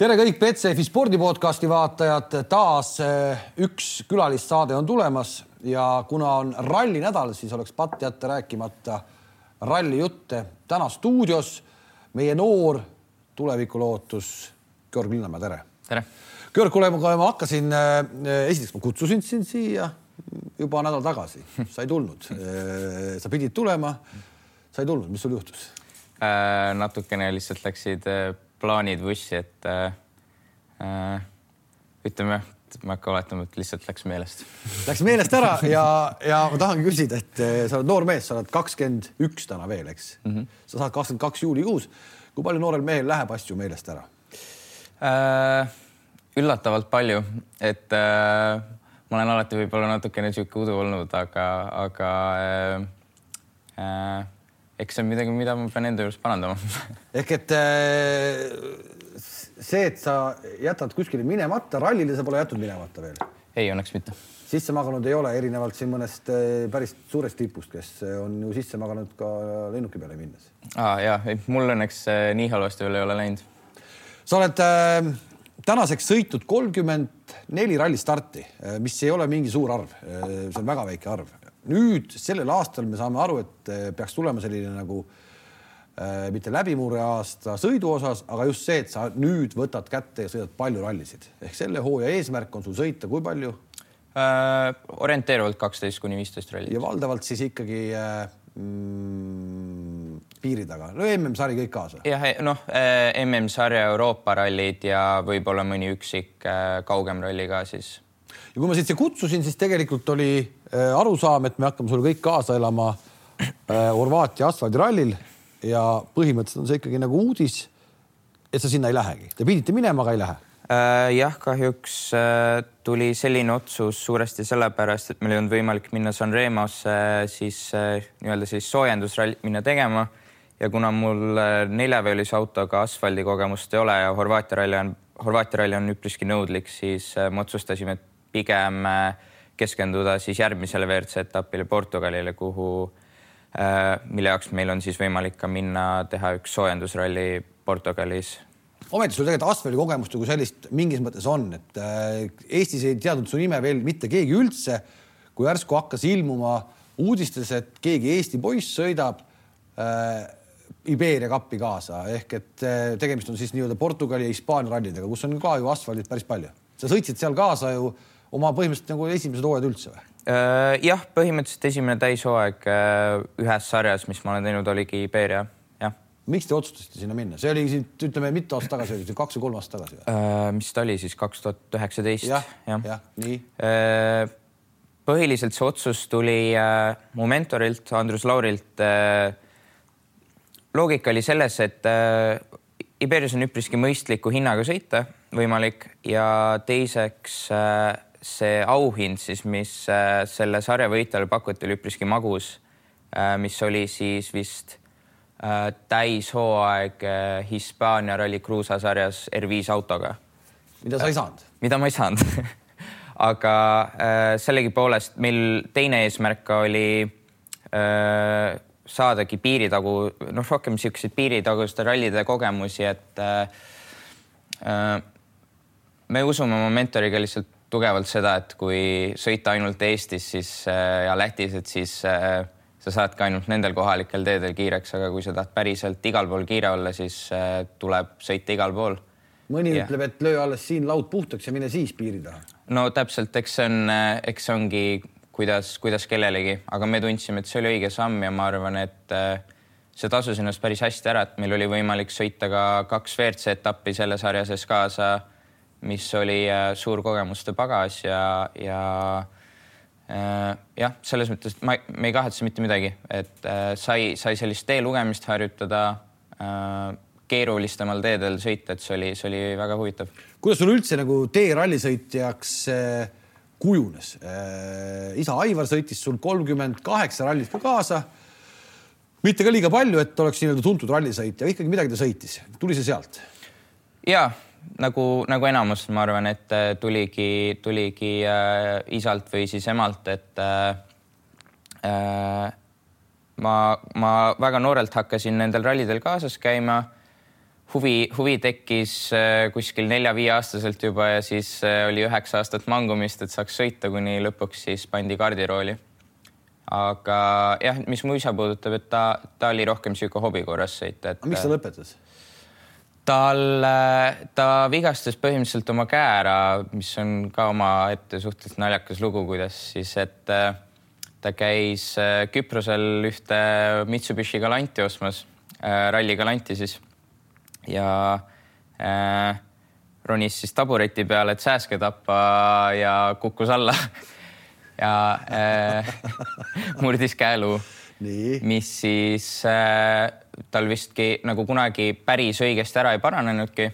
tere kõik Betsafe spordipodcasti vaatajad, taas eh, üks külalissaade on tulemas ja kuna on rallinädal, siis oleks patt jätta rääkimata rallijutte. täna stuudios meie noor tulevikulootus Georg Linnamäe, tere. tere. Georg, kuule, kui ma hakkasin, eh, esiteks ma kutsusin sind siia juba nädal tagasi, sa ei tulnud. Eh, sa pidid tulema, sa ei tulnud, mis sul juhtus äh,? natukene lihtsalt läksid plaanid vussi, et äh, äh, ütleme, ma ei hakka oletama, et lihtsalt läks meelest. Läks meelest ära ja, ja ma tahangi küsida, et äh, sa oled noor mees, sa oled kakskümmend üks täna veel, eks mm? -hmm. sa saad kakskümmend kaks juulikuus. kui palju noorel mehel läheb asju meelest ära äh,? üllatavalt palju, et äh, ma olen alati võib-olla natukene niisugune udu olnud, aga, aga äh, äh, eks see on midagi, mida ma pean enda juures parandama ehk et äh, see, et sa jätad kuskile minemata, rallile sa pole jätnud minemata veel? ei, õnneks mitte. sisse maganud ei ole, erinevalt siin mõnest äh, päris suurest tipust, kes on ju sisse maganud ka lennuki peale minnes. aa ja, mul õnneks äh, nii halvasti veel ei ole läinud. sa oled äh, tänaseks sõitnud kolmkümmend neli rallistarti, mis ei ole mingi suur arv, see on väga väike arv nüüd sellel aastal me saame aru, et eh, peaks tulema selline nagu äh, mitte läbimurre aasta sõidu osas, aga just see, et sa nüüd võtad kätte ja sõidad palju rallisid ehk selle hooaja eesmärk on sul sõita kui palju äh,? orienteeruvalt kaksteist kuni viisteist rallit. ja valdavalt siis ikkagi äh, mm, piiri taga, no MM-sari kõik kaasa. jah, noh MM-sarja Euroopa rallid ja võib-olla mõni üksik äh, kaugem ralli ka siis ja kui ma siia kutsusin, siis tegelikult oli arusaam, et me hakkame sulle kõik kaasa elama äh, Horvaatia asfaldirallil ja põhimõtteliselt on see ikkagi nagu uudis, et sa sinna ei lähegi, te pidite minema, aga ei lähe. Äh, jah, kahjuks tuli selline otsus suuresti sellepärast, et meil ei olnud võimalik minna Sanremosse siis nii-öelda siis soojendusrallit minna tegema. Ja kuna mul neljaveolise autoga asfaldikogemust ei ole ja Horvaatia ralli on, Horvaatia ralli on üpriski nõudlik, siis me otsustasime, et pigem äh, keskenduda siis järgmisele WRC etapile Portugalile, kuhu, äh, mille jaoks meil on siis võimalik ka minna teha üks soojendusralli Portugalis. ometi sul tegelikult asfaldi kogemust kui sellist mingis mõttes on, et äh, Eestis ei teadnud su nime veel mitte keegi üldse, kui järsku hakkas ilmuma uudistes, et keegi Eesti poiss sõidab äh, Iberia kappi kaasa ehk et tegemist on siis nii-öelda Portugali ja Hispaania rallidega, kus on ka ju asfaldit päris palju. sa sõitsid seal kaasa ju äh, oma põhimõtteliselt nagu esimesed hooajad üldse või? Äh, jah, põhimõtteliselt esimene täishooaeg äh, ühes sarjas, mis ma olen teinud, oligi Iberia, jah. miks te otsustasite sinna minna, see oli siit, ütleme, mitu aastat tagasi oli see, kaks või kolm aastat tagasi või? Äh, mis ta oli siis, kaks tuhat üheksateist? jah, jah ja,, nii. põhiliselt see otsus tuli mu mentorilt, Andrus Laurilt. loogika oli selles, et Iberias on üpriski mõistliku hinnaga sõita võimalik ja teiseks see auhind siis, mis äh, selle sarja võitjale pakuti, oli üpriski magus, äh, mis oli siis vist äh, täishooaeg Hispaania Rally Cruza sarjas R5 autoga. mida sa ei saanud? mida ma ei saanud aga sellegipoolest meil teine eesmärk oli saadagi piiritagu, noh, rohkem niisuguseid piiritaguste rallide kogemusi, et me usume oma mentoriga lihtsalt tugevalt seda, et kui sõita ainult Eestis, siis äh, ja Lätis, et siis äh, sa saadki ainult nendel kohalikel teedel kiireks, aga kui sa tahad päriselt igal pool kiire olla, siis äh, tuleb sõita igal pool. mõni ja. ütleb, et löö alles siin laud puhtaks ja mine siis piiri taha. no täpselt, eks see on, eks see ongi, kuidas, kuidas kellelegi, aga me tundsime, et see oli õige samm ja ma arvan, et see tasus ennast päris hästi ära, et meil oli võimalik sõita ka kaks WRC etappi selle sarja sees kaasa mis oli äh, suur kogemuste pagas ja, ja äh, jah, selles mõttes ma, me ei kahetse mitte midagi, et äh, sai, sai sellist tee lugemist harjutada keerulisemal teedel sõita, et see oli, see oli väga huvitav. kuidas sul üldse nagu teerallisõitjaks kujunes isa Aivar sõitis sul kolmkümmend kaheksa rallit ka kaasa. mitte ka liiga palju, et oleks nii-öelda tuntud rallisõitja, ikkagi midagi ta sõitis, tuli see sealt? ja nagu, nagu enamus, ma arvan, et äh, tuligi, tuligi äh, isalt või siis emalt, et äh, äh, ma, ma väga noorelt hakkasin nendel rallidel kaasas käima. huvi, huvi tekkis äh, kuskil nelja-viieaastaselt juba ja siis äh, oli üheksa aastat mangumist, et saaks sõita, kuni lõpuks siis pandi kardirooli. aga jah, mis mu isa puudutab, et ta, ta oli rohkem niisugune hobi korras sõita, et. miks ta lõpetas? Tal, äh, ta vigastas põhimõtteliselt oma käe ära, mis on ka omaette suhteliselt naljakas lugu, kuidas siis, et ta käis Küprosel ühte Mitsubishi Galanti ostmas, ralli Galanti siis. Ja äh, ronis siis tabureti peale, et sääske tappa ja kukkus alla. Ja äh, murdis käeluu, mis siis äh, tal vistki nagu kunagi päris õigesti ära ei paranenudki.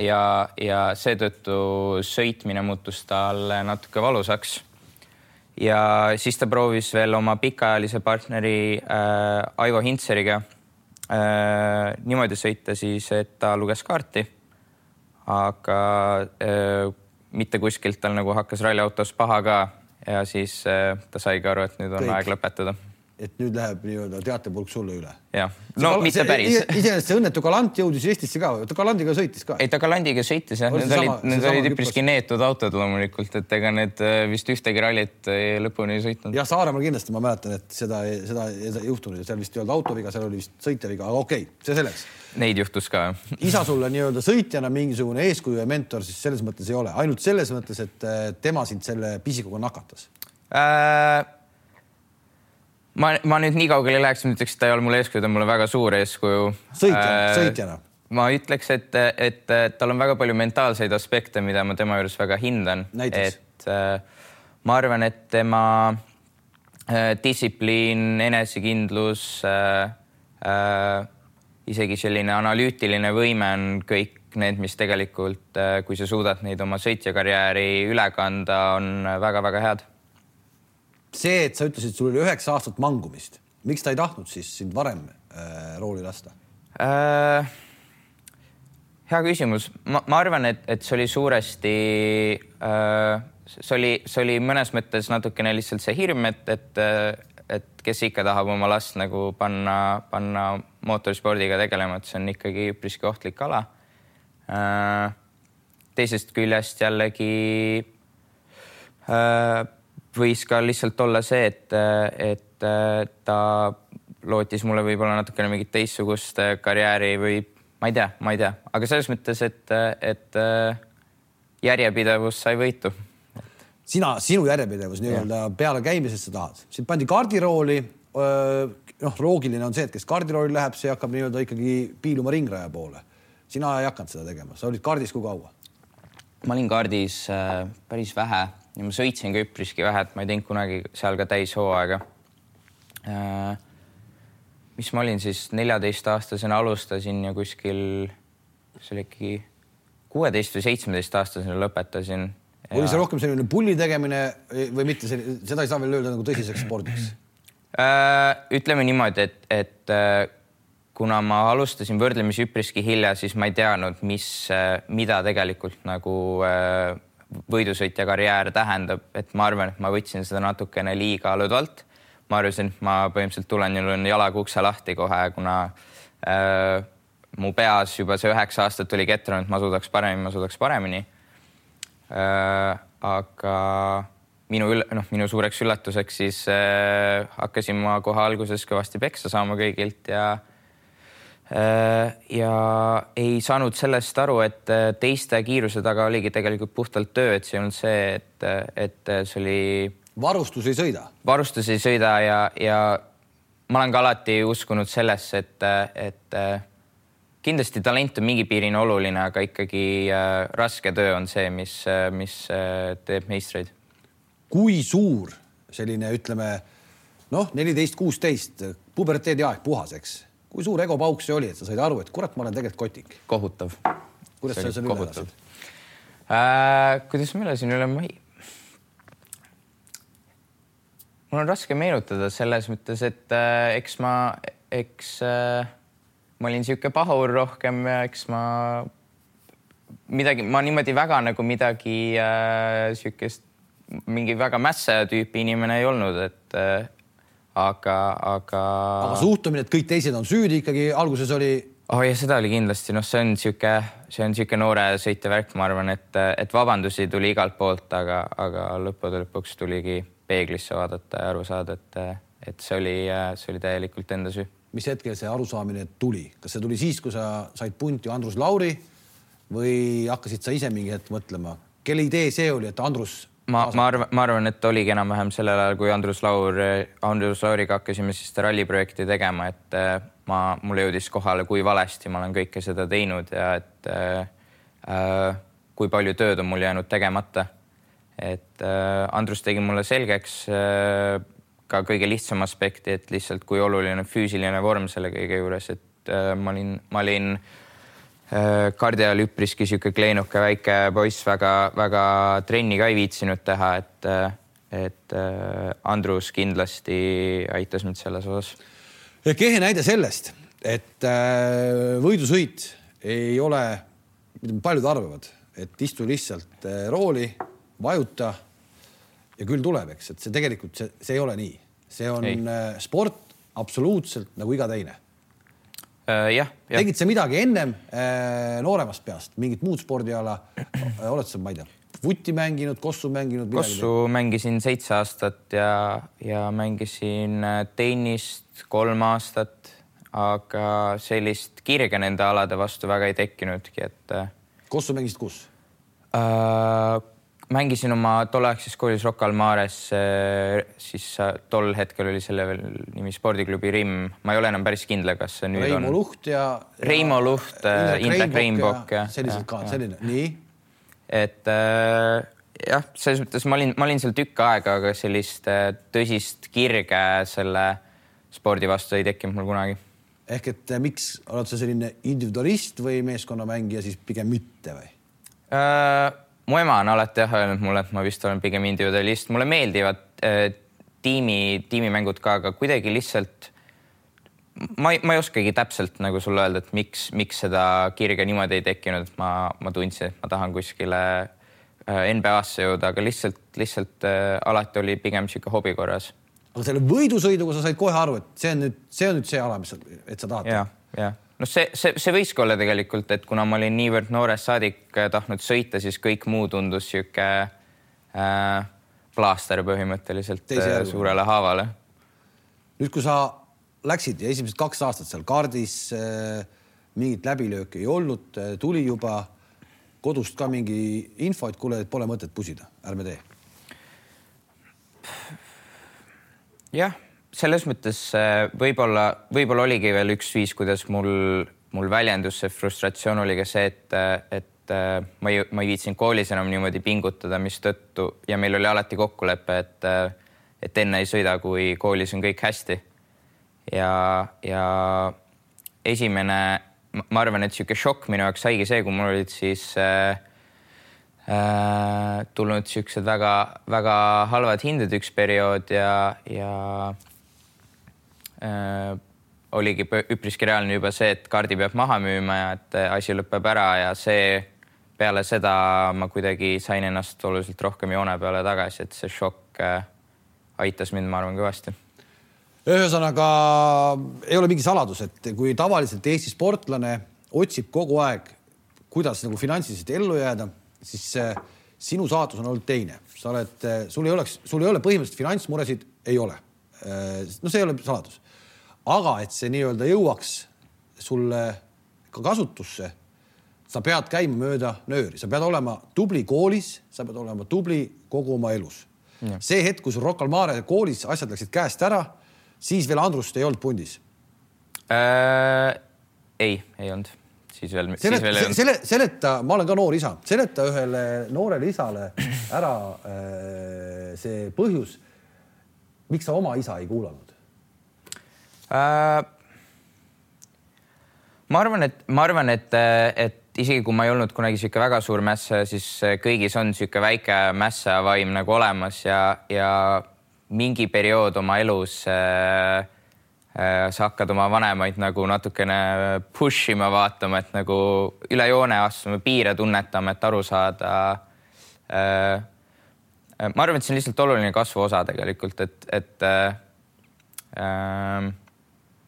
ja, ja seetõttu sõitmine muutus talle natuke valusaks. ja siis ta proovis veel oma pikaajalise partneri äh, Aivo Hintseriga äh, niimoodi sõita siis, et ta luges kaarti. aga äh, mitte kuskilt tal nagu hakkas ralliautos paha ka ja siis äh, ta saigi aru, et nüüd on Kõik. aeg lõpetada et nüüd läheb nii-öelda teatepulk sulle üle. jah, no see, mitte päris. iseenesest see õnnetu Galant jõudis Eestisse ka, ta Galandiga sõitis ka? ei, ta Galandiga sõitis jah, need olid, need olid üpriski neetud autod loomulikult, et ega need äh, vist ühtegi rallit lõpuni ei sõitnud. jah, Saaremaal kindlasti ma mäletan, et seda, seda ei juhtunud, seal vist ei olnud autoviga, seal oli vist sõitjaviga, aga okei okay,, see selleks. Neid juhtus ka jah. isa sulle nii-öelda sõitjana mingisugune eeskuju ja mentor siis selles mõttes ei ole, ainult selles mõttes, et äh, tema sind selle pisikuga nakatas äh ma, ma nüüd nii kaugele ei läheks, ma ütleks, et ta ei ole mulle eeskuju, ta on mulle väga suur eeskuju. sõitjana äh,, sõitjana. ma ütleks, et, et, et tal on väga palju mentaalseid aspekte, mida ma tema juures väga hindan. et äh, ma arvan, et tema äh, distsipliin, enesekindlus äh,, äh, isegi selline analüütiline võime on kõik need, mis tegelikult, äh, kui sa suudad neid oma sõitjakarjääri üle kanda, on väga-väga head see, et sa ütlesid, sul oli üheksa aastat mangumist, miks ta ei tahtnud siis sind varem äh, rooli lasta äh,? hea küsimus, ma, ma arvan, et, et see oli suuresti äh,, see oli, see oli mõnes mõttes natukene lihtsalt see hirm, et, et, et kes ikka tahab oma last nagu panna, panna mootorspordiga tegelema, et see on ikkagi üpriski ohtlik ala äh,. teisest küljest jällegi äh, võis ka lihtsalt olla see, et, et ta lootis mulle võib-olla natukene mingit teistsugust karjääri või ma ei tea, ma ei tea, aga selles mõttes, et, et järjepidevus sai võitu. sina, sinu järjepidevus nii-öelda peale käimisest sa tahad, sind pandi kardirooli. noh, loogiline on see, et kes kardirooli läheb, see hakkab nii-öelda ikkagi piiluma ringraja poole. sina ei hakanud seda tegema, sa olid kardis kui kaua? ma olin kardis äh, päris vähe ja ma sõitsin ka üpriski vähe, et ma ei teinud kunagi seal ka täishooaega äh,. mis ma olin siis neljateistaastasena alustasin ja kuskil, see oli äkki kuueteist või seitsmeteistaastasena lõpetasin. oli see rohkem selline pulli tegemine või mitte, seda ei saa veel öelda nagu tõsiseks spordiks äh,? ütleme niimoodi, et, et äh, kuna ma alustasin võrdlemisi üpriski hilja, siis ma ei teadnud, mis, mida tegelikult nagu võidusõitja karjäär tähendab, et ma arvan, et ma võtsin seda natukene liiga lõdvalt. ma arvasin, et ma põhimõtteliselt tulen ja löön jalaga ukse lahti kohe, kuna äh, mu peas juba see üheksa aastat oli ketrunud, ma suudaks paremini, ma suudaks paremini äh,. aga minu, noh, minu suureks üllatuseks siis äh, hakkasin ma kohe alguses kõvasti peksa saama kõigilt ja Äh, ja ei saanud sellest aru, et äh, teiste kiiruse taga oligi tegelikult puhtalt töö, et see olnud see, et, et see oli. varustus ei sõida. varustus ei sõida ja, ja ma olen ka alati uskunud sellesse, et, et kindlasti talent on mingi piirini oluline, aga ikkagi äh, raske töö on see, mis, mis teeb meistreid. kui suur selline, ütleme noh, neliteist, kuusteist puberteedi aeg puhas, eks kui suur egopauk see oli, et sa said aru, et kurat, ma olen tegelikult kotik? kohutav. kuidas sa selle üle elasid äh,? kuidas ma elasin üle, ma ei. mul on raske meenutada selles mõttes, et äh, eks ma, eks äh, ma olin niisugune pahur rohkem ja eks ma midagi, ma niimoodi väga nagu midagi niisugust äh,, mingi väga mässa tüüpi inimene ei olnud, et äh, aga, aga. aga suhtumine, et kõik teised on süüdi ikkagi alguses oli oh ja seda oli kindlasti, noh, see on niisugune, see on niisugune noore sõitja värk, ma arvan, et, et vabandusi tuli igalt poolt, aga, aga lõppude lõpuks tuligi peeglisse vaadata ja aru saada, et, et see oli, see oli täielikult enda süü. mis hetkel see arusaamine tuli, kas see tuli siis, kui sa said punti Andrus Lauri või hakkasid sa ise mingi hetk mõtlema, kelle idee see oli, et Andrus ma, ma arvan, ma arvan, et oligi enam-vähem sellel ajal, kui Andrus Laur, Andrus Lauriga hakkasime siis seda ralliprojekti tegema, et äh, ma, mulle jõudis kohale, kui valesti ma olen kõike seda teinud ja et äh, äh, kui palju tööd on mul jäänud tegemata. et äh, Andrus tegi mulle selgeks äh, ka kõige lihtsam aspekti, et lihtsalt kui oluline füüsiline vorm selle kõige juures, et äh, ma olin, ma olin Äh, kardi ajal üpriski sihuke kleinuke väike poiss, väga-väga trenni ka ei viitsinud teha, et, äh, et äh, Andrus kindlasti aitas mind selles osas. kehe näide sellest, et võidusõit ei ole, paljud arvavad, et istu lihtsalt rooli, vajuta ja küll tuleb, eks, et see tegelikult see, see ei ole nii, see on ei. sport absoluutselt nagu iga teine äh,. Jah ja.. tegid sa midagi ennem äh, nooremast peast, mingit muud spordiala äh,? oled sa, ma ei tea, vutti mänginud, kossu mänginud? kossu mängisin seitse aastat ja, ja mängisin äh, tennist kolm aastat, aga sellist kirge nende alade vastu väga ei tekkinudki, et. Äh, kossu mängisid kus äh,? Mängisin oma tolleaegses koolis Rocca al Mares, siis tol hetkel oli selle veel nimi spordiklubi Rimm, ma ei ole enam päris kindel, kas see nüüd Reimo on. Reimo Luht ja. Reimo Luht, Indrek Reinbok ja. sellised ka, selline, nii. et äh, jah, selles mõttes ma olin, ma olin seal tükk aega, aga sellist äh, tõsist kirge selle spordi vastu ei tekkinud mul kunagi. ehk et äh, miks oled sa selline individualist või meeskonnamängija siis pigem mitte või äh,? Mu ema on alati jah öelnud mulle, et ma vist olen pigem individualist, mulle meeldivad äh, tiimi, tiimimängud ka, aga kuidagi lihtsalt ma ei, ma ei oskagi täpselt nagu sulle öelda, et miks, miks seda kirge niimoodi ei tekkinud, et ma, ma tundsin, et ma tahan kuskile äh, NBA-sse jõuda, aga lihtsalt, lihtsalt äh, alati oli pigem niisugune hobi korras. aga selle võidusõiduga sa said kohe aru, et see on nüüd, see on nüüd see ala, mis sa, et sa tahad. jah, jah noh, see, see, see võiski olla tegelikult, et kuna ma olin niivõrd noorest saadik äh, tahtnud sõita, siis kõik muu tundus sihuke äh, plaaster põhimõtteliselt äh, suurele haavale. nüüd, kui sa läksid ja esimesed kaks aastat seal kaardis äh, mingit läbilööki ei olnud, äh, tuli juba kodust ka mingi info, et kuule, pole mõtet pusida, ärme tee. jah selles mõttes äh, võib-olla, võib-olla oligi veel üks viis, kuidas mul, mul väljendus see frustratsioon oli ka see, et, et äh, ma ei, ma ei viitsinud koolis enam niimoodi pingutada, mistõttu ja meil oli alati kokkulepe, et, äh, et enne ei sõida, kui koolis on kõik hästi. ja, ja esimene, ma arvan, et niisugune šokk minu jaoks saigi see, kui mul olid siis äh, äh, tulnud siuksed väga-väga halvad hinded üks periood ja, ja äh, oligi üpriski reaalne juba see, et kaardi peab maha müüma ja et äh, asi lõpeb ära ja see peale seda ma kuidagi sain ennast oluliselt rohkem joone peale tagasi, et see šokk äh, aitas mind, ma arvan, kõvasti. ühesõnaga ei ole mingi saladus, et kui tavaliselt Eesti sportlane otsib kogu aeg, kuidas nagu finantsiliselt ellu jääda, siis äh, sinu saatus on olnud teine, sa oled, äh, sul ei oleks, sul ei ole põhimõtteliselt finantsmuresid, ei ole. no see ei ole saladus aga et see nii-öelda jõuaks sulle ka kasutusse, sa pead käima mööda nööri, sa pead olema tubli koolis, sa pead olema tubli kogu oma elus. see hetk, kui sul Rocca al Mare koolis asjad läksid käest ära, siis veel Andrust ei olnud pundis äh,. ei, ei olnud, siis veel. seleta, selle, seleta, ma olen ka noor isa, seleta ühele noorele isale ära äh, see põhjus, miks sa oma isa ei kuulanud äh,? ma arvan, et ma arvan, et, et isegi kui ma ei olnud kunagi sihuke väga suur mässa, siis kõigis on sihuke väike mässavaim nagu olemas ja, ja mingi periood oma elus äh, äh, sa hakkad oma vanemaid nagu natukene push ima vaatama, et nagu üle joone astuma, piire tunnetama, et aru saada äh,. ma arvan, et see on lihtsalt oluline kasvuosa tegelikult, et, et äh,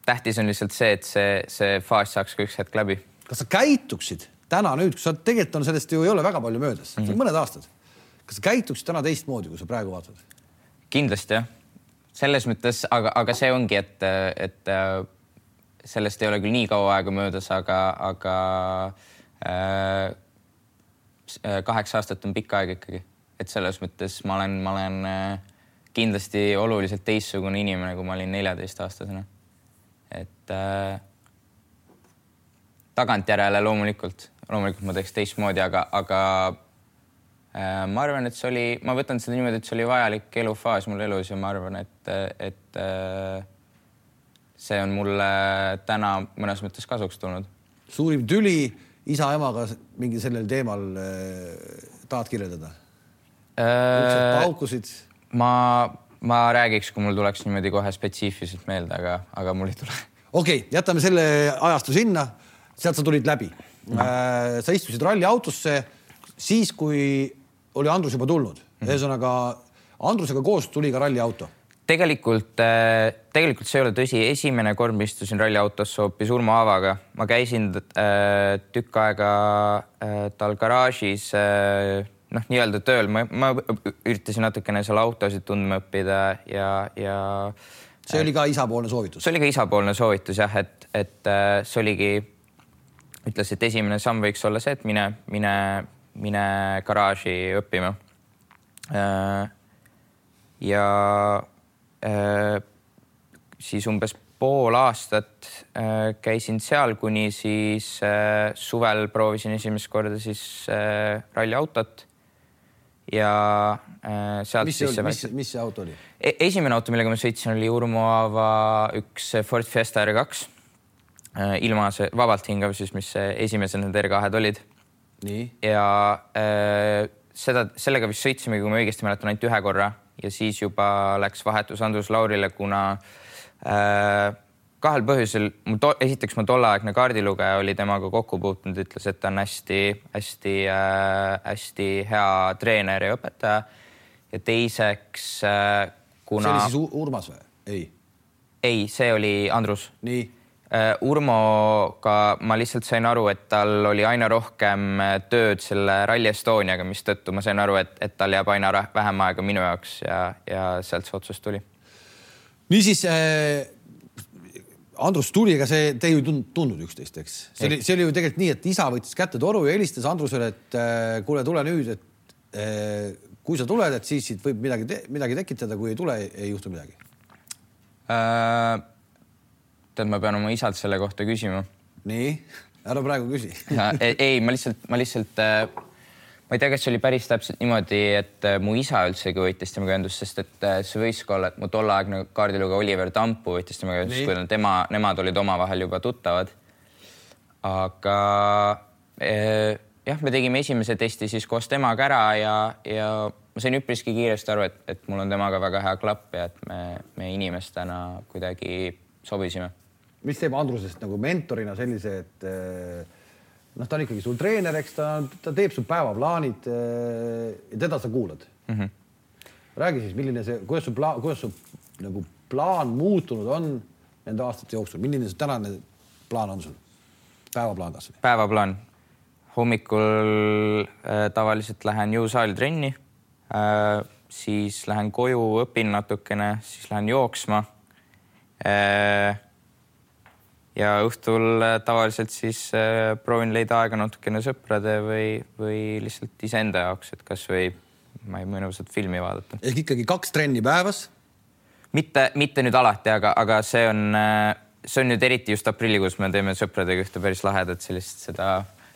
tähtis on lihtsalt see, et see, see faas saaks ka üks hetk läbi. kas sa käituksid täna nüüd, kus sa tegelikult on sellest ju ei ole väga palju möödas mm, -hmm. mõned aastad. kas sa käituksid täna teistmoodi, kui sa praegu vaatad? kindlasti jah, selles mõttes, aga, aga see ongi, et, et sellest ei ole küll nii kaua aega möödas, aga, aga äh, kaheksa aastat on pikk aeg ikkagi, et selles mõttes ma olen, ma olen äh, kindlasti oluliselt teistsugune inimene, kui ma olin neljateistaastasena. Et äh, tagantjärele loomulikult, loomulikult ma teeks teistmoodi, aga, aga äh, ma arvan, et see oli, ma võtan seda niimoodi, et see oli vajalik elufaas mul elus ja ma arvan, et, et äh, see on mulle täna mõnes mõttes kasuks tulnud. suurim tüli isa-emaga mingi sellel teemal äh, tahad kirjeldada äh,? paukusid? ma, ma räägiks, kui mul tuleks niimoodi kohe spetsiifiliselt meelde, aga, aga mul ei tule. okei okay,, jätame selle ajastu sinna sealt sa tulid läbi mm. -hmm. sa istusid ralliautosse siis, kui oli Andrus juba tulnud mm -hmm., ühesõnaga Andrusega koos tuli ka ralliauto tegelikult, äh, tegelikult see ei ole tõsi, esimene kord ma istusin ralliautosse hoopis Urmo Aavaga, ma käisin äh, tükk aega äh, tal garaažis äh, noh, nii-öelda tööl, ma, ma üritasin natukene seal autosid tundma õppida ja, ja. see oli ka isapoolne soovitus? see oli ka isapoolne soovitus jah, et, et äh, see oligi ütles, et esimene samm võiks olla see, et mine, mine, mine garaaži õppima. Äh, ja äh, siis umbes pool aastat käisin seal, kuni siis suvel proovisin esimest korda siis ralliautot ja sealt mis see oli, mis, mis see auto oli e? esimene auto, millega ma sõitsin, oli Urmo Aava üks Ford Fiesta R2 Äh, ilma see vabalt hingav siis, mis esimesed need R2-d olid. ja äh, seda, sellega vist sõitsimegi, kui ma õigesti mäletan, ainult ühe korra ja siis juba läks vahetus Andrus Laurile, kuna äh, kahel põhjusel, esiteks mu tolleaegne kaardilugeja oli temaga kokku puutunud, ütles, et ta on hästi-hästi äh, hea treener ja õpetaja. ja teiseks äh, kuna. see oli siis Urmas või? ei. ei, see oli Andrus. nii Äh, Urmoga ma lihtsalt sain aru, et tal oli aina rohkem äh, tööd selle Rally Estoniaga, mistõttu ma sain aru, et, et tal jääb aina vähem aega minu jaoks ja, ja sealt see otsus tuli. niisiis äh, Andrus tuli, ega see, te ju tundnud üksteist, eks? see oli, see oli ju tegelikult nii, et isa võttis kätte toru ja helistas Andrusele, et äh, kuule, tule nüüd, et äh, kui sa tuled, et siis siit võib midagi, midagi tekitada, kui ei tule, ei juhtu midagi äh tead, ma pean oma isalt selle kohta küsima. nii, ära praegu küsi ei, ei, ma lihtsalt, ma lihtsalt äh, ma ei tea, kas see oli päris täpselt niimoodi, et äh, mu isa üldsegi võttis temaga ühendust, sest et äh, see võis ka olla, et mu tolleaegne kaardilugeja Oliver Tampu võttis temaga ühendust, kui tema, nemad olid omavahel juba tuttavad. aga jah, me tegime esimese testi siis koos temaga ära ja, ja ma sain üpriski kiiresti aru, et, et mul on temaga väga hea klapp ja et me, me inimestena kuidagi sobisime mis teeb Andrusest nagu mentorina sellise, et eh, noh, ta on ikkagi sul treener, eks ta, ta teeb su päevaplaanid eh, ja teda sa kuulad mm. -hmm. räägi siis, milline see, kuidas su plaan, kuidas su nagu plaan muutunud on nende aastate jooksul, milline see tänane plaan on sul? päevaplaan kasvõi? päevaplaan. hommikul äh, tavaliselt lähen jõusaali trenni äh,, siis lähen koju, õpin natukene, siis lähen jooksma äh, ja õhtul äh, tavaliselt siis äh, proovin leida aega natukene sõprade või, või lihtsalt iseenda jaoks, et kasvõi ma ei mõnusat filmi vaadata. ehk ikkagi kaks trenni päevas? mitte, mitte nüüd alati, aga, aga see on, äh, see on nüüd eriti just aprillikuus, me teeme sõpradega ühte päris lahedat sellist seda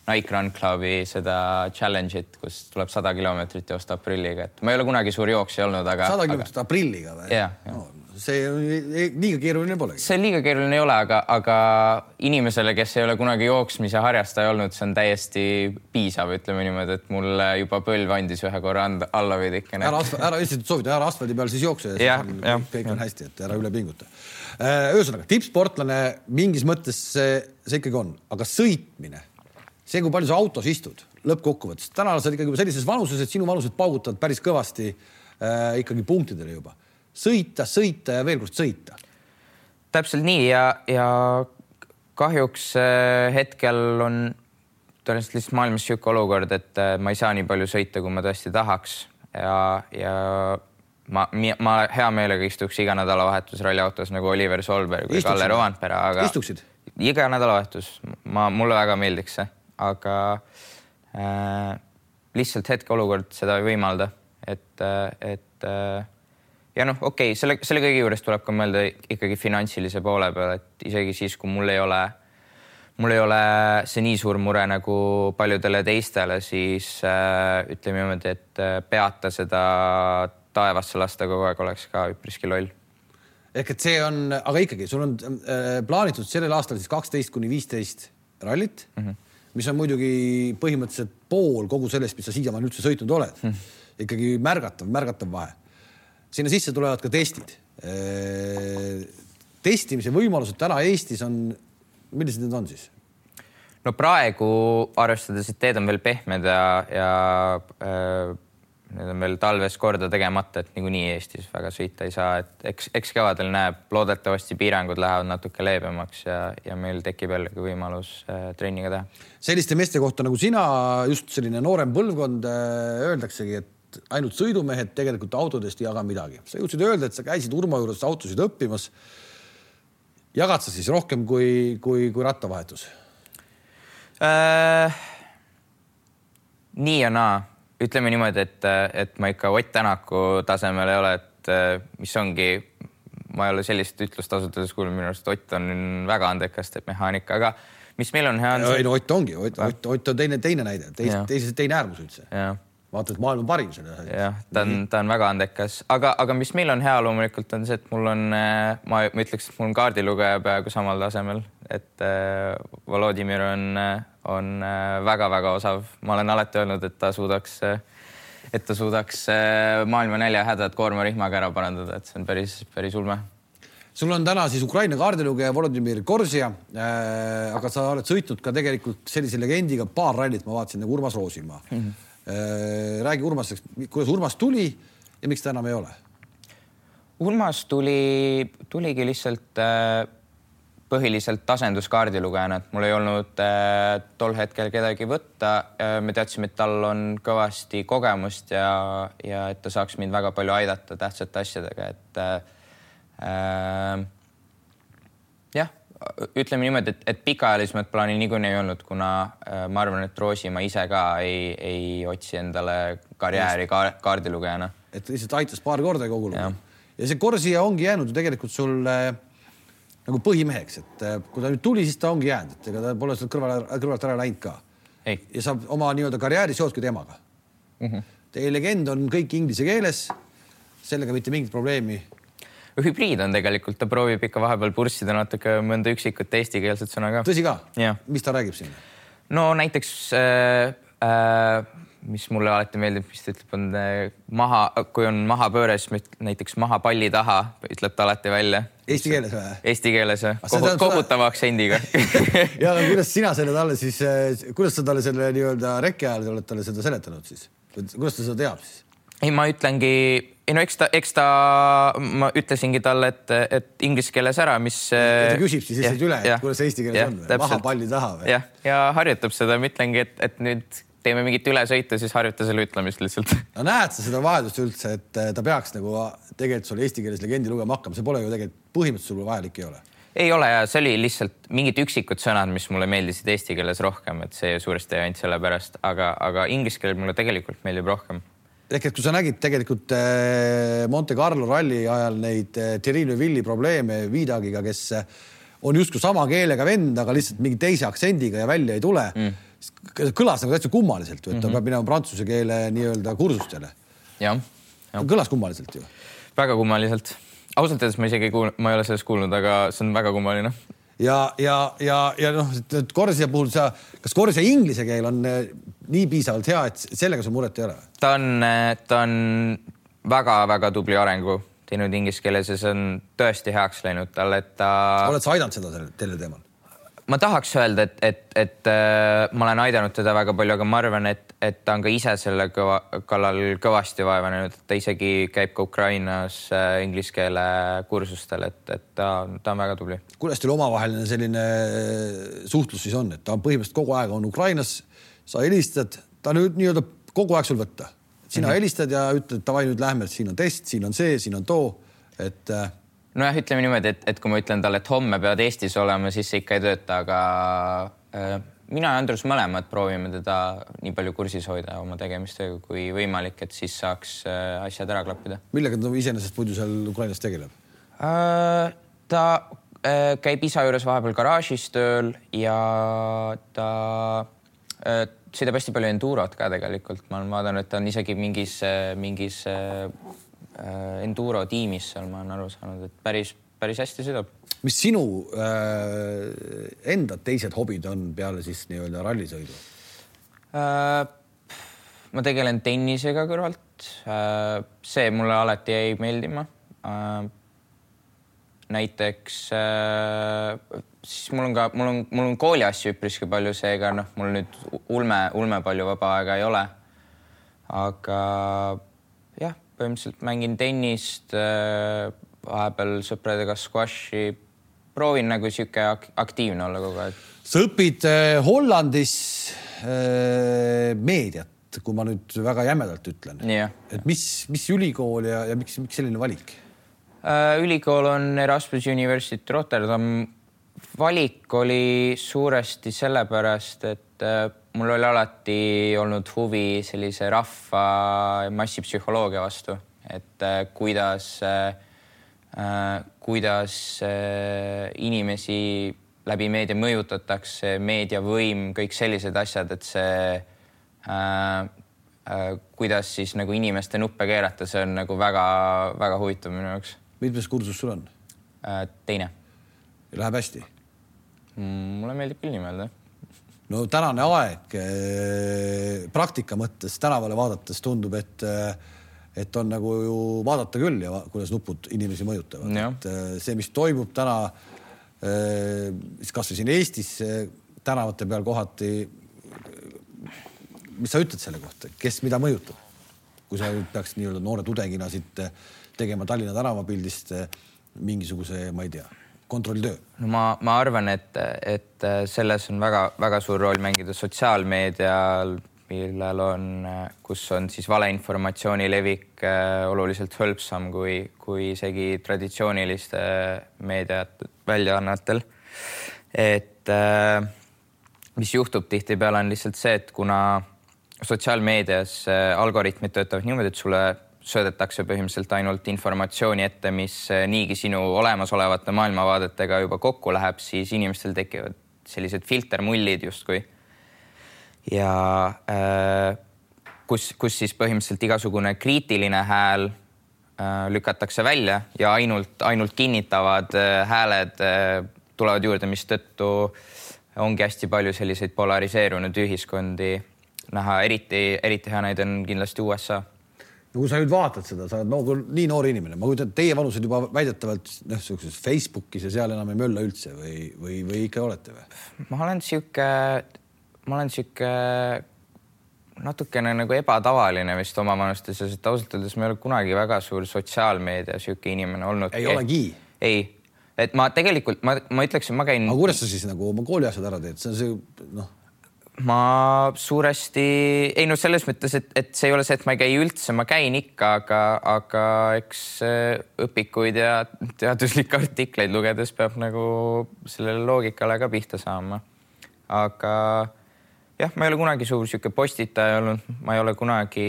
Nike Run Clubi seda challenge'it, kus tuleb sada kilomeetrit joosta aprilliga, et ma ei ole kunagi suur jooksja olnud, aga. sada kilomeetrit aga... aprilliga või? jah ja. no, see liiga keeruline polegi. see liiga keeruline ei ole, aga, aga inimesele, kes ei ole kunagi jooksmise harrastaja olnud, see on täiesti piisav, ütleme niimoodi, et mul juba põlv andis ühe korra anda, alla veidikene. ära, ära lihtsalt soovita, ära asfaldi peal siis jookse kõik on hästi, et ära üle pinguta. Äh, ühesõnaga tippsportlane mingis mõttes see, see ikkagi on, aga sõitmine, see, kui palju sa autos istud lõppkokkuvõttes, täna sa oled ikkagi sellises vanuses, et sinu vanused paugutavad päris kõvasti äh, ikkagi punktidele juba sõita, sõita ja veel kord sõita täpselt nii ja, ja kahjuks äh, hetkel on tõenäoliselt lihtsalt maailmas niisugune olukord, et äh, ma ei saa nii palju sõita, kui ma tõesti tahaks ja, ja ma, ma hea meelega istuks iga nädalavahetus ralliautos nagu Oliver Solberg või Kalle või? Rovanpera, aga istuksid? iga nädalavahetus, ma, mulle väga meeldiks see, aga äh, lihtsalt hetkeolukord seda ei võimalda, et, et äh, ja noh, okei okay,, selle, selle kõige juures tuleb ka mõelda ikkagi finantsilise poole peale, et isegi siis, kui mul ei ole, mul ei ole see nii suur mure nagu paljudele teistele, siis äh, ütleme niimoodi, et äh, peata seda taevasse lasta kogu aeg oleks ka üpriski loll ehk et see on, aga ikkagi, sul on äh, plaanitud sellel aastal siis kaksteist kuni viisteist rallit mm, -hmm. mis on muidugi põhimõtteliselt pool kogu sellest, mis sa siiamaani üldse sõitnud oled mm. -hmm. ikkagi märgatav, märgatav vahe. Sinna sisse tulevad ka testid testimise võimalused täna Eestis on, millised need on siis? no praegu arvestades, et teed on veel pehmed ja, ja äh, need on veel talves korda tegemata, et niikuinii Eestis väga sõita ei saa, et eks, eks kevadel näeb, loodetavasti piirangud lähevad natuke leebemaks ja, ja meil tekib jällegi võimalus äh, trenni ka teha. selliste meeste kohta nagu sina, just selline noorem põlvkond äh,, öeldaksegi, et ainult sõidumehed tegelikult autodest ei jaga midagi. sa jõudsid öelda, et sa käisid Urmo juures autosid õppimas. jagad sa siis rohkem kui, kui, kui rattavahetus äh,? nii ja naa, ütleme niimoodi, et, et ma ikka Ott Tänaku tasemel ei ole, et mis ongi, ma ei ole sellist ütlust ausalt öeldes kuulnud, minu arust Ott on väga andekas, teeb mehaanika, aga mis meil on hea on ei no Ott ongi, Ott, Ott, Ott on teine, teine näide, teise, teine äärmus üldse. Vaata, et maailma parim asjas. jah, ta on, ta on väga andekas, aga, aga mis meil on hea loomulikult on see, et mul on, ma, ma ütleks, et mul on kaardilugeja peaaegu samal tasemel, et äh, Volodimir on, on väga-väga osav, ma olen alati öelnud, et ta suudaks, et ta suudaks maailma näljahädad koormarihmaga ära parandada, et see on päris, päris ulme sul on täna siis Ukraina kaardilugeja Volodõmõr Korsja äh,. aga sa oled sõitnud ka tegelikult sellise legendiga paar rallit, ma vaatasin nagu Urmas Roosimaa mm. -hmm. Äh, räägi Urmasest, kuidas Urmas tuli ja miks ta enam ei ole? Urmas tuli, tuligi lihtsalt äh, põhiliselt asenduskaardilugejana, et mul ei olnud äh, tol hetkel kedagi võtta me teadsime, et tal on kõvasti kogemust ja, ja et ta saaks mind väga palju aidata tähtsate asjadega, et äh, jah, ütleme niimoodi, et, et pikaajalisemat plaani niikuinii ei olnud, kuna äh, ma arvan, et Roosimaa ise ka ei, ei otsi endale karjääri ka, kaardilugejana. et lihtsalt aitas paar korda kogu lugu. ja see Korsija ongi jäänud ju tegelikult sulle nagu põhimeheks, et äh, kui ta nüüd tuli, siis ta ongi jäänud, et ega ta pole sealt kõrvale, kõrvalt ära läinud ka. ja saab oma nii-öelda karjääri seoski temaga mm. -hmm. Teie legend on kõik inglise keeles, sellega mitte mingit probleemi hübriid on tegelikult, ta proovib ikka vahepeal purssida natuke mõnda üksikut eestikeelset sõna ka. tõsi ka? mis ta räägib siin? no näiteks äh, äh, mis mulle alati meeldib, mis ta ütleb, on äh, maha, kui on mahapööre, siis näiteks maha palli taha, ütleb ta alati välja. Eesti keeles või? Eesti keeles jah, kohutava aktsendiga ja aga kuidas sina selle talle siis, äh, kuidas sa talle selle nii-öelda rekke ajal oled talle seda seletanud siis? kuidas ta seda teab siis? ei, ma ütlengi, ei no eks ta, eks ta, ma ütlesingi talle, et, et inglise keeles ära, mis. ta küsib siis lihtsalt üle, et kuidas see eesti keeles ja, on, maha palli taha või? jah, ja harjutab seda, ma ütlengi, et, et nüüd teeme mingit ülesõitu, siis harjuta selle ütlemist lihtsalt. no näed sa seda vajadust üldse, et ta peaks nagu tegelikult sul eesti keeles legendi lugema hakkama, see pole ju tegelikult põhimõtteliselt sul vajalik ei ole ei ole ja see oli lihtsalt mingid üksikud sõnad, mis mulle meeldisid eesti keeles rohkem, et see suuresti ainult sellepärast, aga, aga inglise keel mulle tegelikult meeldib rohkem ehk et kui sa nägid tegelikult äh, Monte Carlo ralli ajal neid äh, Thierry Neuvilli probleeme Vidagiga, kes äh, on justkui sama keelega vend, aga lihtsalt mingi teise aktsendiga ja välja ei tule mm., kõlas nagu täitsa kummaliselt, et ta mm -hmm. peab minema prantsuse keele nii-öelda kursustele. jah ja.. kõlas kummaliselt ju. väga kummaliselt. ausalt öeldes ma isegi ei kuulnud, ma ei ole sellest kuulnud, aga see on väga kummaline ja, ja, ja, ja noh, Korsja puhul sa, kas Korsja inglise keel on nii piisavalt hea, et sellega sul muret ei ole? ta on, ta on väga-väga tubli arengu teinud inglise keeles ja see on tõesti heaks läinud talle, et ta. oled sa aidanud seda sellel teemal? Ma tahaks öelda, et, et, et äh, ma olen aidanud teda väga palju, aga ma arvan, et, et ta on ka ise selle kõva, kallal kõvasti vaeva näinud, ta isegi käib ka Ukrainas äh, inglise keele kursustel, et, et ta, ta on väga tubli. kuidas teil omavaheline selline äh, suhtlus siis on, et ta on põhimõtteliselt kogu aeg on Ukrainas, sa helistad, ta nüüd nii-öelda kogu aeg sul võtta, sina mm -hmm. helistad ja ütled davai, nüüd lähme, siin on test, siin on see, siin on too, et nojah, ütleme niimoodi, et, et kui ma ütlen talle, et homme pead Eestis olema, siis see ikka ei tööta, aga äh, mina ja Andrus mõlemad proovime teda nii palju kursis hoida oma tegemistega kui võimalik, et siis saaks äh, asjad ära klappida. millega ta iseenesest muidu seal Ukrainas tegeleb äh,? ta äh, käib isa juures vahepeal garaažis tööl ja ta äh, sõidab hästi palju endurot ka tegelikult, ma olen vaadanud, et ta on isegi mingis, äh, mingis äh, Äh, enduro tiimis seal ma olen aru saanud, et päris, päris hästi sõidab. mis sinu äh, enda teised hobid on peale siis nii-öelda rallisõidu äh,? ma tegelen tennisega kõrvalt äh,. see mulle alati jäi meeldima äh,. näiteks äh, siis mul on ka, mul on, mul on kooliasju üpriski palju, seega noh, mul nüüd ulme, ulme palju vaba aega ei ole. aga põhimõtteliselt mängin tennist, äh, vahepeal sõpradega squashi. proovin nagu sihuke aktiivne olla kogu aeg. sa õpid äh, Hollandis äh, meediat, kui ma nüüd väga jämedalt ütlen. et mis, mis ülikool ja, ja miks, miks selline valik? ülikool on Erasmus University Rotterdam. Valik oli suuresti sellepärast, et mul oli alati olnud huvi sellise rahva massipsühholoogia vastu, et äh, kuidas äh,, äh kuidas äh, inimesi läbi meedia mõjutatakse, meediavõim, kõik sellised asjad, et see äh, äh, kuidas siis nagu inimeste nuppe keerata, see on nagu väga-väga huvitav minu jaoks. mitmes kursus sul on äh,? teine. Läheb hästi mm,? mulle meeldib küll nii mõelda no tänane aeg eh, praktika mõttes tänavale vaadates tundub, et eh, et on nagu ju vaadata küll ja kuidas nupud inimesi mõjutavad, et eh, see, mis toimub täna siis kasvõi siin Eestis tänavate peal kohati. mis sa ütled selle kohta, kes mida mõjutab? kui sa peaks nii-öelda noore tudengina siit tegema Tallinna tänavapildist mingisuguse, ma ei tea kontrolltöö? no ma, ma arvan, et, et selles on väga-väga suur roll mängida sotsiaalmeedial, millel on, kus on siis valeinformatsiooni levik äh, oluliselt hõlpsam kui, kui isegi traditsiooniliste meediat väljaannetel. et äh, mis juhtub tihtipeale on lihtsalt see, et kuna sotsiaalmeedias äh, algoritmid töötavad niimoodi, et sulle söödetakse põhimõtteliselt ainult informatsiooni ette, mis eh, niigi sinu olemasolevate maailmavaadetega juba kokku läheb, siis inimestel tekivad sellised filtermullid justkui. ja äh, kus, kus siis põhimõtteliselt igasugune kriitiline hääl äh, lükatakse välja ja ainult, ainult kinnitavad hääled tulevad juurde, mistõttu ongi hästi palju selliseid polariseerunud ühiskondi näha, eriti, eriti hea näide on kindlasti USA no kui sa nüüd vaatad seda, sa oled nagu nii noor inimene, ma kujutan, teie vanused juba väidetavalt noh, sihukeses Facebookis ja seal enam ei mölla üldse või, või, või ikka olete või? ma olen sihuke, ma olen sihuke natukene nagu ebatavaline vist oma vanustes, sest ausalt öeldes ma ei ole kunagi väga suur sotsiaalmeedia sihuke inimene olnud. ei olegi? ei, et ma tegelikult ma, ma ütleksin, ma käin. aga kuidas sa siis nagu oma kooliasjad ära teed, see on see noh ma suuresti, ei no selles mõttes, et, et see ei ole see, et ma ei käi üldse, ma käin ikka, aga, aga eks äh, õpikuid ja teaduslikke artikleid lugedes peab nagu sellele loogikale ka pihta saama. aga jah, ma ei ole kunagi suur sihuke postitaja olnud, ma ei ole kunagi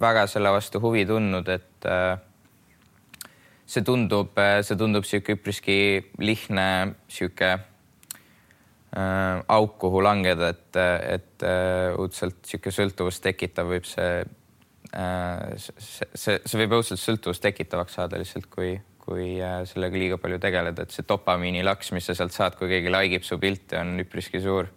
väga selle vastu huvi tundnud, et äh, see tundub, see tundub sihuke üpriski lihtne sihuke äh, auk, kuhu langeda, et, et äh, õudselt niisugune sõltuvust tekitav võib see äh,, see, see, see võib õudselt sõltuvust tekitavaks saada lihtsalt, kui, kui äh, sellega liiga palju tegeleda, et see dopamiinilaks, mis sa sealt saad, kui keegi like ib su pilti, on üpriski suur.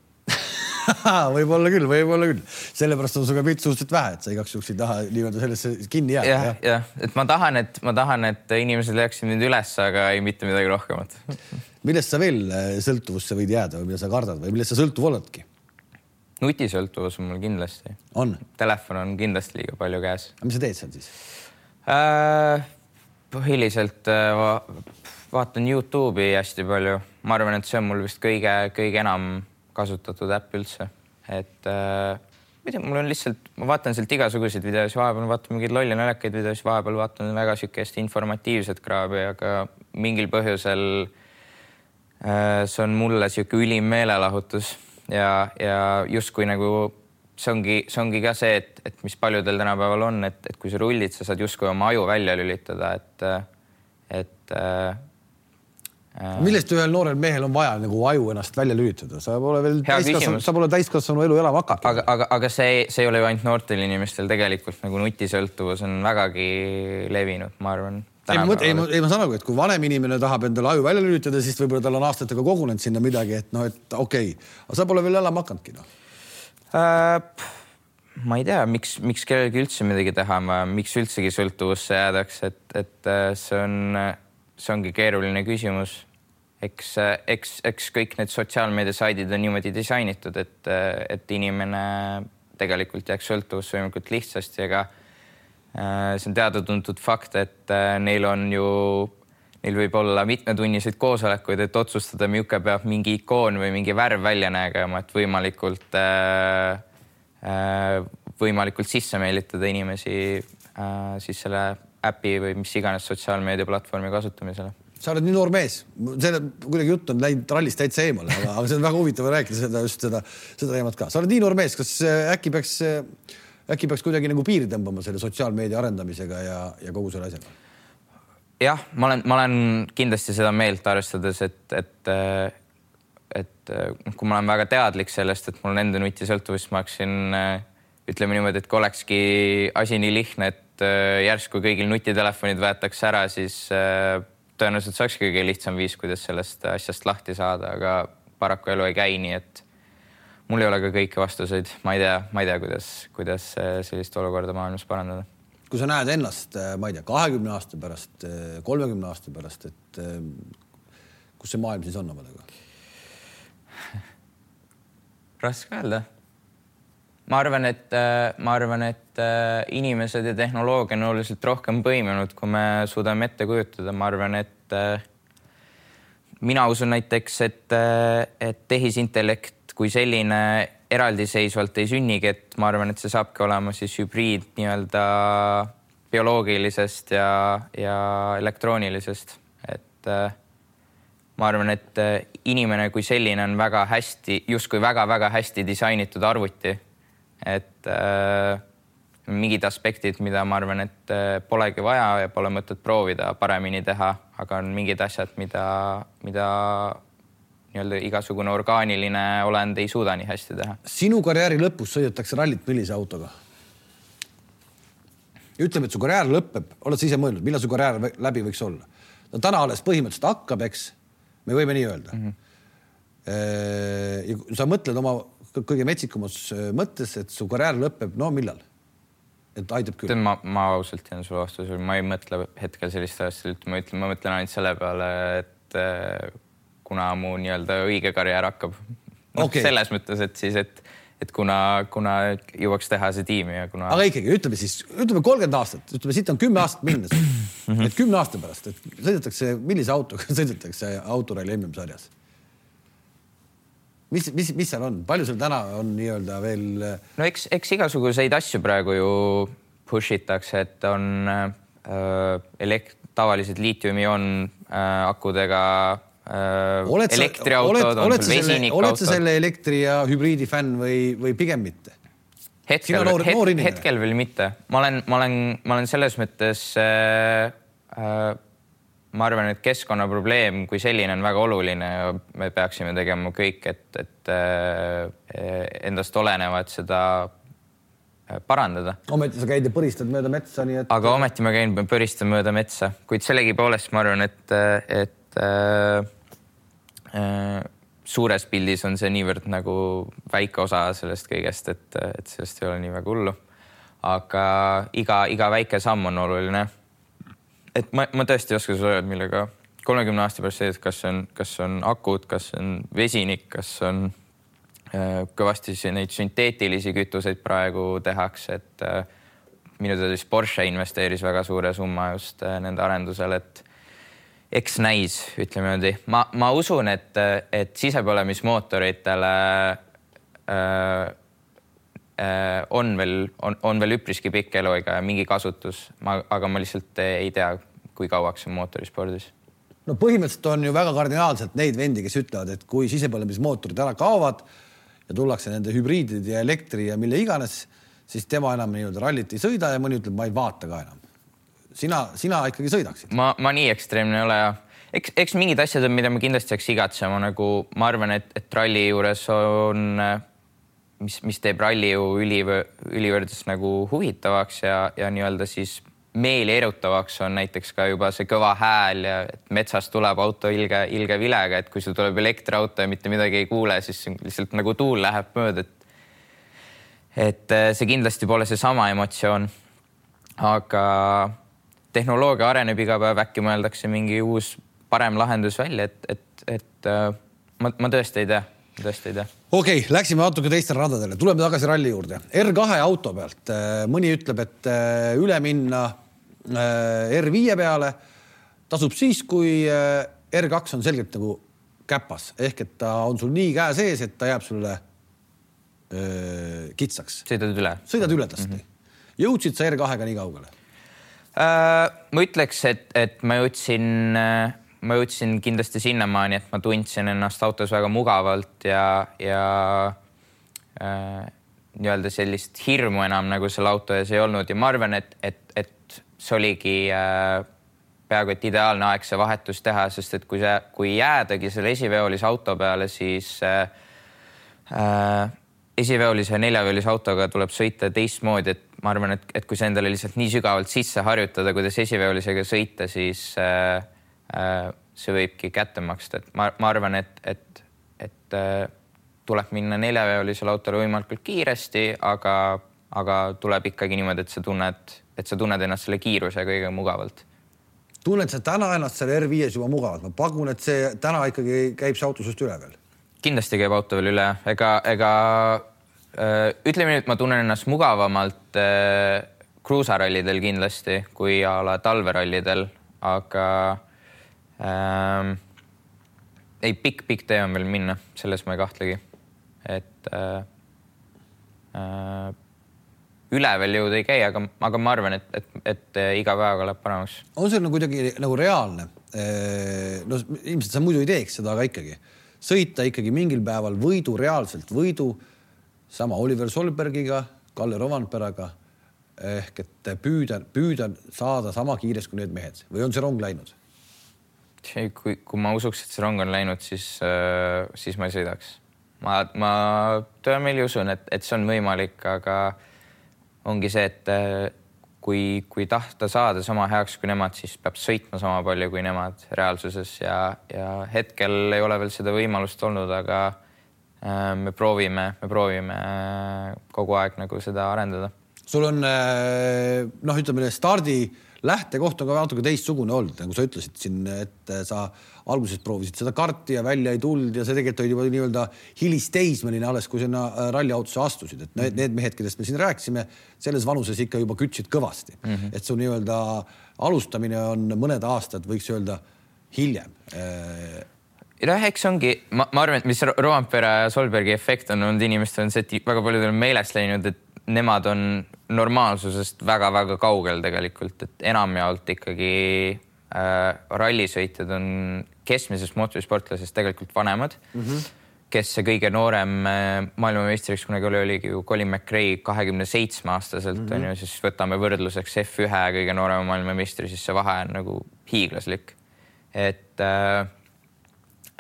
Võib-olla küll, võib-olla küll, sellepärast on ka pilt suhteliselt vähe, et sa igaks juhuks ei taha nii-öelda sellesse kinni jääda. jah, jah, et ma tahan, et ma tahan, et inimesed leiaksid mind üles, aga ei mitte midagi rohkemat millest sa veel äh, sõltuvusse võid jääda või mida sa kardad või millest sa sõltuv oledki? nutisõltuvus on mul kindlasti. on? Telefon on kindlasti liiga palju käes. mis sa teed seal siis äh,? põhiliselt äh, va vaatan Youtube'i hästi palju, ma arvan, et see on mul vist kõige-kõige enam kasutatud äpp üldse, et äh, ma ei tea, mul on lihtsalt, ma vaatan sealt igasuguseid videosid, vahepeal vaatan mingeid lolle naljakaid videosid, vahepeal vaatan väga niisugust informatiivset kraavi, aga mingil põhjusel äh, see on mulle niisugune ülim meelelahutus ja, ja justkui nagu see ongi, see ongi ka see, et, et mis paljudel tänapäeval on, et, et kui sa rullid, sa saad justkui oma aju välja lülitada, et, et äh, Äh. millest ühel noorel mehel on vaja nagu aju ennast välja lülitada, sa pole veel täiskasvanu, sa pole täiskasvanu elu elama hakanud. aga, aga, aga see, see ei ole ju ainult noortel inimestel, tegelikult nagu nutisõltuvus on vägagi levinud, ma arvan. Ei, ma mõtlen, ei, ma, ei, ma saan aru, et kui vanem inimene tahab endale aju välja lülitada, siis võib-olla tal on aastatega kogunenud sinna midagi, et noh, et okei okay., aga sa pole veel elama hakanudki noh äh,. ma ei tea, miks, miks kellelgi üldse midagi teha, miks üldsegi sõltuvusse jäädakse, et, et äh, see on see ongi keeruline küsimus. eks, eks, eks kõik need sotsiaalmeediasaidid on niimoodi disainitud, et, et inimene tegelikult jääks sõltuvusse võimalikult lihtsasti, aga see on teada-tuntud fakt, et äh, neil on ju, neil võib olla mitmetunniseid koosolekuid, et otsustada, milline peab mingi ikoon või mingi värv välja nägema, et võimalikult äh, võimalikult sisse meelitada inimesi siis selle äpi või mis iganes sotsiaalmeediaplatvormi kasutamisele? sa oled nii noor mees, selle kuidagi jutt on läinud rallist täitsa eemale, aga, see on väga huvitav rääkida seda just seda, seda teemat ka. sa oled nii noor mees, kas äh, äkki peaks, äh, äkki peaks kuidagi nagu piiri tõmbama selle sotsiaalmeedia arendamisega ja, ja kogu selle asjaga? jah, ma olen, ma olen kindlasti seda meelt, arvestades, et, et et kui ma olen väga teadlik sellest, et mul on enda nutisõltuvus, ma hakkasin ütleme niimoodi, et kui olekski asi nii lihtne, et et äh, järsku kõigil nutitelefonid võetakse ära, siis äh, tõenäoliselt see olekski kõige lihtsam viis, kuidas sellest asjast lahti saada, aga paraku elu ei käi nii, et mul ei ole ka kõiki vastuseid, ma ei tea, ma ei tea, kuidas, kuidas äh, sellist olukorda maailmas parandada. kui sa näed ennast, ma ei tea, kahekümne aasta pärast, kolmekümne aasta pärast, et kus see maailm siis on omadega? raske öelda ma arvan, et äh, ma arvan, et äh, inimesed ja tehnoloogia on oluliselt rohkem põimunud, kui me suudame ette kujutada, ma arvan, et äh, mina usun näiteks, et, et tehisintellekt kui selline eraldiseisvalt ei sünnigi, et ma arvan, et see saabki olema siis hübriid nii-öelda bioloogilisest ja, ja elektroonilisest, et ma arvan, et inimene kui selline on väga hästi, justkui väga-väga hästi disainitud arvuti. Et äh, mingid aspektid, mida ma arvan, et äh, polegi vaja ja pole mõtet proovida paremini teha, aga on mingid asjad, mida, mida nii-öelda igasugune orgaaniline olend ei suuda nii hästi teha. sinu karjääri lõpus sõidetakse rallit millise autoga? ütleme, et su karjäär lõpeb, oled sa ise mõelnud, millal su karjäär läbi võiks olla? no täna alles põhimõtteliselt hakkab, eks, me võime nii öelda mm. -hmm. Sa mõtled oma kõige metsikumas äh, mõttes, et su karjäär lõpeb, no millal? et aitab küll. ma, ma ausalt jään sulle vastuse, ma ei mõtle hetkel sellist asja, ma ütlen, ma mõtlen ainult selle peale, et äh, kuna mu nii-öelda õige karjäär hakkab no, okay.. selles mõttes, et siis, et, et kuna, kuna jõuaks teha see tiimi ja kuna. aga ikkagi ütleme siis, ütleme kolmkümmend aastat, ütleme siit on kümme aastat minna. Mhm. et kümne aasta pärast, et sõidetakse, millise autoga sõidetakse autoralli MM-sarjas mis, mis, mis seal on, palju seal täna on nii-öelda veel? Äh, no eks, eks igasuguseid asju praegu ju push itakse, et on äh, elekt-, tavalised liitiumioon äh, akudega oled elektriautod, on oled sul vesiniikautod. oled sa selle elektri ja hübriidi fänn või, või pigem mitte? hetkel, het, hetkel veel mitte, ma olen, ma olen, ma olen selles mõttes äh, äh, ma arvan, et keskkonnaprobleem kui selline on väga oluline ja me peaksime tegema kõik, et, et äh, endast olenevat seda äh, parandada. ometi sa käid ja põristad mööda metsa, nii et. aga ometi ma käin, põristan mööda metsa, kuid sellegipoolest ma arvan, et, et äh, äh, suures pildis on see niivõrd nagu väike osa sellest kõigest, et, et sellest ei ole nii väga hullu. aga iga, iga väike samm on oluline et ma, ma tõesti ei oska sulle öelda, millega, kolmekümne aasta pärast see, et kas on, kas on akud, kas on vesinik, kas on äh, kõvasti neid sünteetilisi kütuseid praegu tehakse, et äh, minu teada siis Porsche investeeris väga suure summa just äh, nende arendusele, et eks näis, ütleme niimoodi. ma, ma usun, et, et sisepõlemismootoritele äh, äh, on veel, on, on veel üpriski pikk eluiga ja mingi kasutus, ma, aga ma lihtsalt ei tea, kui kauaks on mootorispordis no põhimõtteliselt on ju väga kardinaalselt neid vendi, kes ütlevad, et kui sisepõlemismootorid ära kaovad ja tullakse nende hübriidide ja elektri ja mille iganes, siis tema enam nii-öelda rallit ei sõida ja mõni ütleb, ma ei vaata ka enam. Sina, sina ikkagi sõidaksid? ma, ma nii ekstreemne ei ole ja eks, eks mingid asjad on, mida ma kindlasti peaks igatsema, nagu ma arvan, et, et ralli juures on, mis, mis teeb ralli ju üli, ülivõrdes nagu huvitavaks ja, ja nii-öelda siis meeli erutavaks on näiteks ka juba see kõva hääl ja et metsast tuleb auto ilge, ilge vilega, et kui sul tuleb elektriauto ja mitte midagi ei kuule, siis lihtsalt nagu tuul läheb mööda, et et äh, see kindlasti pole seesama emotsioon. aga tehnoloogia areneb iga päev, äkki mõeldakse mingi uus parem lahendus välja, et, et, et äh, ma, ma tõesti ei tea, tõesti ei tea. okei okay,, läksime natuke teistele radadele, tuleme tagasi ralli juurde. R2 auto pealt äh, mõni ütleb, et üle minna R5 peale tasub siis, kui R2 on selgelt nagu käpas ehk et ta on sul nii käe sees, et ta jääb sulle kitsaks. sõidad üle? sõidad üle tast mm. -hmm. jõudsid sa R2-ga nii kaugele äh,? Ma ütleks, et, et ma jõudsin, ma jõudsin kindlasti sinnamaani, et ma tundsin ennast autos väga mugavalt ja, ja äh, nii-öelda sellist hirmu enam nagu seal auto ees ei olnud. Ja ma arvan, et, et, et see oligi äh, peaaegu et ideaalne aeg see vahetus teha, sest et kui see, kui jäädagi selle esiveolise auto peale, siis äh, äh, esiveolise ja neljaveolise autoga tuleb sõita teistmoodi, et ma arvan, et, et kui sa endale lihtsalt nii sügavalt sisse harjutada, kuidas esiveolisega sõita, siis äh, äh, see võibki kätte maksta, et ma, ma arvan, et, et, et äh, tuleb minna neljaveolisele autole võimalikult kiiresti, aga, aga tuleb ikkagi niimoodi, et sa tunned, et sa tunned ennast selle kiiruse kõige mugavalt. Tunned sa täna ennast seal R5-s juba mugavalt, ma pakun, et see täna ikkagi käib see auto sinust üle veel kindlasti käib auto veel üle, ega, ega ütleme nii, et ma tunnen ennast mugavamalt äh, kruusarallidel kindlasti kui a la talverallidel, aga ähm, ei, pikk-pikk tee on veel minna, selles ma ei kahtlegi. et äh, äh, üle veel jõuda ei käi, aga, aga ma arvan, et, et, et iga päevaga läheb paremaks. on see nagu kuidagi nagu reaalne? Äh, no ilmselt sa muidu ei teeks seda, aga ikkagi sõita ikkagi mingil päeval võidu, reaalselt võidu sama Oliver Solbergiga, Kalle Rovanperaga ehk et püüda, püüda saada sama kiiresti kui need mehed või on see rong läinud? kui, kui ma usuks, et see rong on läinud, siis äh,, siis ma ei sõidaks. ma, ma tõemeeli usun, et, et see on võimalik, aga ongi see, et kui, kui tahta saada sama heaks kui nemad, siis peab sõitma sama palju kui nemad reaalsuses ja, ja hetkel ei ole veel seda võimalust olnud, aga äh, me proovime, me proovime äh, kogu aeg nagu seda arendada. sul on äh, noh, ütleme stardi lähtekoht on ka natuke teistsugune olnud, nagu sa ütlesid siin, et sa alguses proovisid seda karti ja välja ei tulnud ja see tegelikult oli juba nii-öelda hilisteismeline alles, kui sinna äh, ralliautosse astusid, et need, need mehed, kellest me siin rääkisime, selles vanuses ikka juba kütsid kõvasti mm, -hmm. et su nii-öelda alustamine on mõned aastad, võiks öelda hiljem jah, eks ongi, ma, ma arvan, et mis Roampere ja Solbergi efekt on olnud inimestel on see, et väga paljudel on meelest läinud, et nemad on normaalsusest väga-väga kaugel tegelikult, et enamjaolt ikkagi äh, rallisõitjad on keskmisest mootorisportlasest tegelikult vanemad mm. -hmm kes see kõige noorem äh, maailmameistriks kunagi oli, oligi ju Colin McRae kahekümne seitsme aastaselt mm -hmm. on ju, siis võtame võrdluseks F1 kõige noorema maailmameistri, siis see vahe on nagu hiiglaslik. et äh,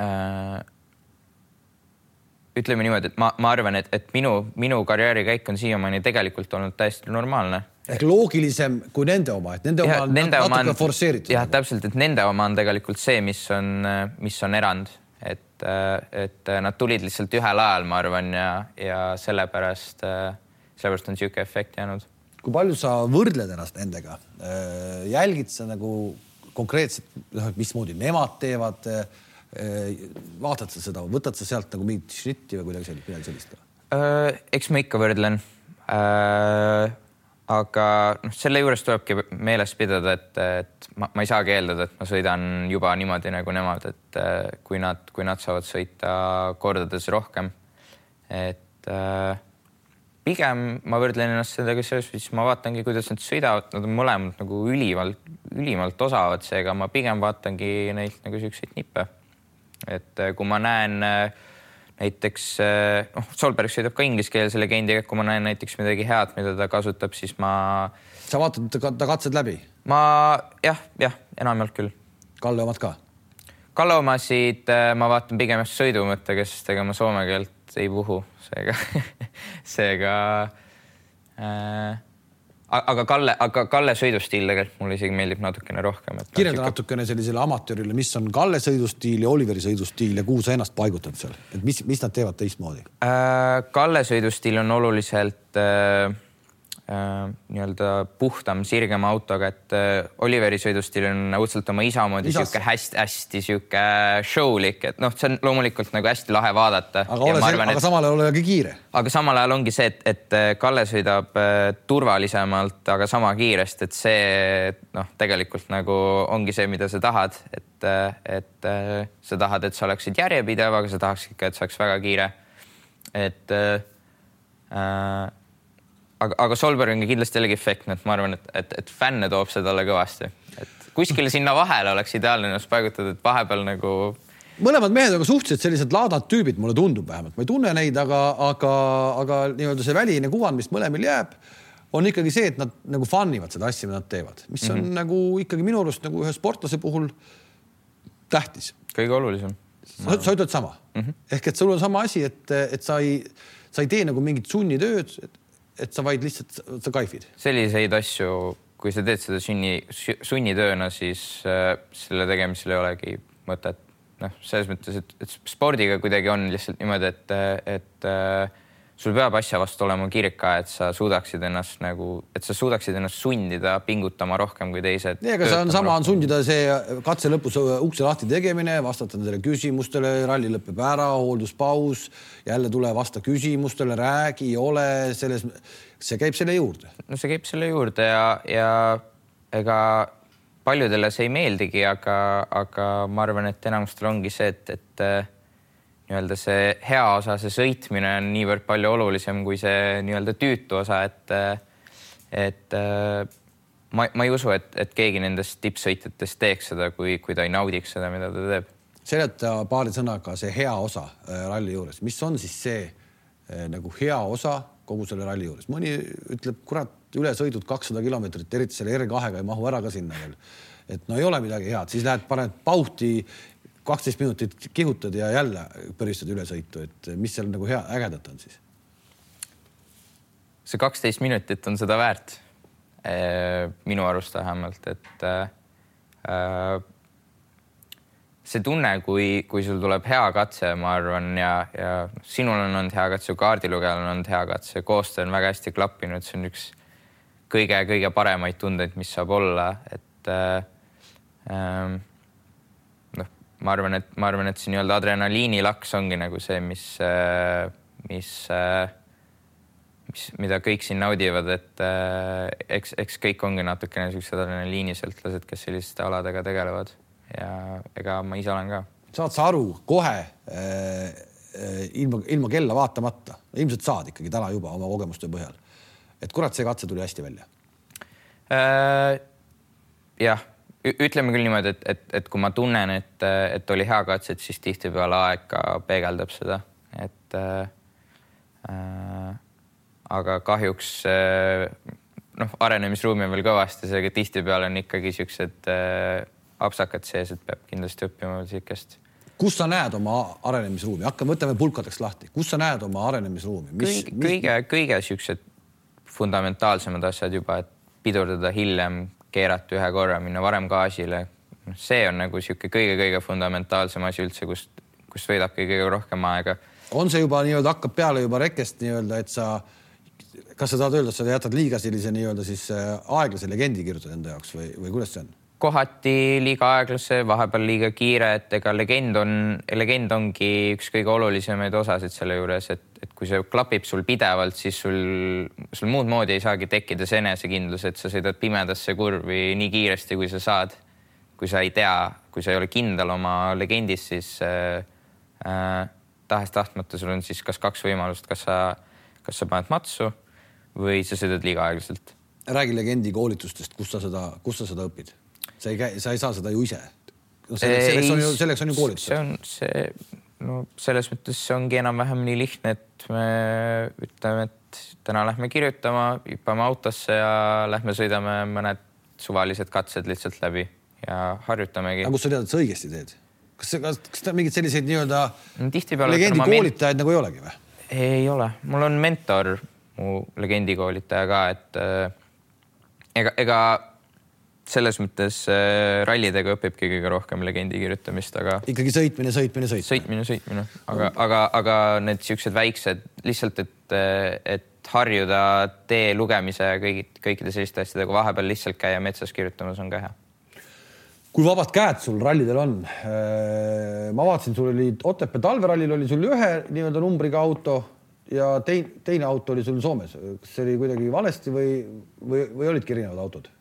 äh, ütleme niimoodi, et ma, ma arvan, et, et minu, minu karjäärikäik on siiamaani tegelikult olnud täiesti normaalne. ehk loogilisem kui nende oma, et nende ja, oma on nende natuke oma on, forsseeritud. jah, täpselt, et nende oma on tegelikult see, mis on, mis on erand, et, et nad tulid lihtsalt ühel ajal, ma arvan, ja, ja sellepärast, sellepärast on niisugune efekt jäänud. kui palju sa võrdled ennast nendega? jälgid sa nagu konkreetselt, noh, et mismoodi nemad teevad. Vaatad sa seda, võtad sa sealt nagu mingit šritti või kuidagi sellist, midagi sellist? eks ma ikka võrdlen aga noh, selle juures tulebki meeles pidada, et, et ma, ma ei saagi eeldada, et ma sõidan juba niimoodi nagu nemad, et äh, kui nad, kui nad saavad sõita kordades rohkem. et äh, pigem ma võrdlen ennast sellega selles mõttes, ma vaatangi, kuidas nad sõidavad, nad on mõlemad nagu ülimalt, ülimalt osavad, seega ma pigem vaatangi neilt nagu siukseid nippe. Et äh, kui ma näen äh, näiteks eh, noh, Solberg sõidab ka ingliskeelse legendiga, kui ma näen näiteks midagi head, mida ta kasutab, siis ma. sa vaatad ta katsed läbi? ma jah, jah, enamjaolt küll. Kalle omad ka? Kalle omasid ma vaatan pigem just sõidu mõttega, sest ega ma soome keelt ei puhu, seega seega äh, aga Kalle, aga Kalle sõidustiil tegelikult mulle isegi meeldib natukene rohkem. kirjelda siuke... natukene sellisele amatöörile, mis on Kalle sõidustiil ja Oliveri sõidustiil ja kuhu sa ennast paigutad seal, et mis, mis nad teevad teistmoodi äh,? Kalle sõidustiil on oluliselt äh, äh, nii-öelda puhtam, sirgema autoga, et äh, Oliveri sõidustiil on õudselt oma isa moodi sihuke hästi-hästi sihuke show'lik, et noh, see on loomulikult nagu hästi lahe vaadata. aga, ole see, aga et, samal ajal ole ka kiire. aga samal ajal ongi see, et, et äh, Kalle sõidab äh, turvalisemalt, aga sama kiiresti, et see noh, tegelikult nagu ongi see, mida sa tahad, et, äh, et äh, sa tahad, et sa oleksid järjepidev, aga sa tahaks ikka, et see oleks väga kiire. et äh, äh aga, aga Solberg on kindlasti jällegi efektne, et ma arvan, et, et, et fänne toob see talle kõvasti, et kuskile sinna vahele oleks ideaalne ennast paigutada, et vahepeal nagu. mõlemad mehed on ka suhteliselt sellised laadad tüübid, mulle tundub vähemalt, ma ei tunne neid, aga, aga, aga nii-öelda see väline kuvand, mis mõlemil jääb, on ikkagi see, et nad nagu fun ivad seda asja, mida nad teevad, mis on mm -hmm. nagu ikkagi minu arust nagu ühe sportlase puhul tähtis. kõige olulisem. sa, sa ütled sama mm -hmm. ehk et sul on sama asi, et, et sa ei, sa ei tee nagu mingit sunnitööd, et sa vaid lihtsalt, sa kaifid. selliseid asju, kui sa teed seda sunni, sunnitööna, siis äh, selle tegemisel ei olegi mõtet. noh, selles mõttes, et, et spordiga kuidagi on lihtsalt niimoodi, et, et äh, sul peab asja vastu olema kirg ka, et sa suudaksid ennast nagu, et sa suudaksid ennast sundida pingutama rohkem kui teised. nii, aga see on sama, on sundida see katse lõpus ukse lahti tegemine, vastata nendele küsimustele, ralli lõpeb ära, hoolduspaus, jälle tule vasta küsimustele, räägi, ole selles, see käib selle juurde. no see käib selle juurde ja, ja ega paljudele see ei meeldigi, aga, aga ma arvan, et enamustel ongi see, et, et nii-öelda see hea osa, see sõitmine on niivõrd palju olulisem kui see nii-öelda tüütu osa, et et ma, ma ei usu, et, et keegi nendest tippsõitjatest teeks seda, kui, kui ta ei naudiks seda, mida ta teeb. seleta paari sõnaga see hea osa äh, ralli juures, mis on siis see äh, nagu hea osa kogu selle ralli juures, mõni ütleb, kurat, ülesõidud kakssada kilomeetrit, eriti selle R2-ga ei mahu ära ka sinna veel. et no ei ole midagi head, siis lähed, paned pauhti kaksteist minutit kihutad ja jälle pöristad ülesõitu, et mis seal nagu hea, ägedat on siis? see kaksteist minutit on seda väärt. minu arust vähemalt, et äh, see tunne, kui, kui sul tuleb hea katse, ma arvan, ja, ja sinul on olnud hea katse, kaardilugejal on olnud hea katse, koostöö on väga hästi klappinud, see on üks kõige-kõige paremaid tundeid, mis saab olla, et äh, äh, ma arvan, et ma arvan, et see nii-öelda adrenaliinilaks ongi nagu see, mis, äh, mis, äh, mis, mida kõik siin naudivad, et äh, eks, eks kõik ongi natukene siuksed adrenaliinisõltlased, kes selliste aladega tegelevad ja ega ma ise olen ka. saad sa aru kohe ilma, ilma kella vaatamata, ilmselt saad ikkagi täna juba oma kogemuste põhjal, et kurat, see katse tuli hästi välja äh,. jah ütleme küll niimoodi, et, et, et kui ma tunnen, et, et oli hea katse, et siis tihtipeale aeg ka peegeldab seda, et äh, äh, aga kahjuks äh, noh, arenemisruumi on veel kõvasti, seega tihtipeale on ikkagi siuksed äh, apsakad sees, et peab kindlasti õppima siukest. kus sa näed oma arenemisruumi, hakkame, võtame pulkadeks lahti, kus sa näed oma arenemisruumi? kõige, kõige, kõige siuksed fundamentaalsemad asjad juba, et pidurdada hiljem keerata ühe korra, minna varem gaasile. noh, see on nagu niisugune kõige-kõige fundamentaalsem asi üldse, kust, kust võidabki kõige rohkem aega. on see juba nii-öelda hakkab peale juba rekest nii-öelda, et sa, kas sa tahad öelda, et sa jätad liiga sellise nii-öelda siis äh, aeglase legendi kirjutada enda jaoks või, või kuidas see on? Kohati liiga aeglase, vahepeal liiga kiire, et ega legend on, legend ongi üks kõige olulisemaid osasid selle juures, et, et kui see klapib sul pidevalt, siis sul, sul muud moodi ei saagi tekkida see enesekindlus, et sa sõidad pimedasse kurvi nii kiiresti, kui sa saad. kui sa ei tea, kui sa ei ole kindel oma legendis, siis äh, äh, tahes-tahtmata sul on siis kas kaks võimalust, kas sa, kas sa paned matsu või sa sõidad liiga aeglaselt. räägi legendi koolitustest, kus sa seda, kus sa seda õpid? Sa ei käi, sa ei saa seda ju ise no. selleks, selleks on ju, selleks on ju koolitus. see on see, no selles mõttes see ongi enam-vähem nii lihtne, et me ütleme, et täna lähme kirjutama, hüppame autosse ja lähme sõidame mõned suvalised katsed lihtsalt läbi ja harjutamegi. aga kust sa tead, et sa õigesti teed? kas, kas, kas ta mingeid selliseid nii-öelda tihtipeale legendi koolitajaid nagu ei olegi või? ei ole, mul on mentor, mu legendi koolitaja ka, et äh, ega, ega selles mõttes äh, rallidega õpibki kõige rohkem legendi kirjutamist, aga. ikkagi sõitmine, sõitmine, sõitmine. sõitmine, sõitmine, aga mm., aga, aga need siuksed väiksed lihtsalt, et, et harjuda tee lugemise ja kõigi, kõikide selliste asjadega, vahepeal lihtsalt käia metsas kirjutamas on ka hea. kui vabad käed sul rallidel on? Äh, ma vaatasin, sul oli Otepää talverallil oli sul ühe nii-öelda numbriga auto ja teine, teine auto oli sul Soomes. kas see oli kuidagi valesti või, või, või olidki erinevad autod?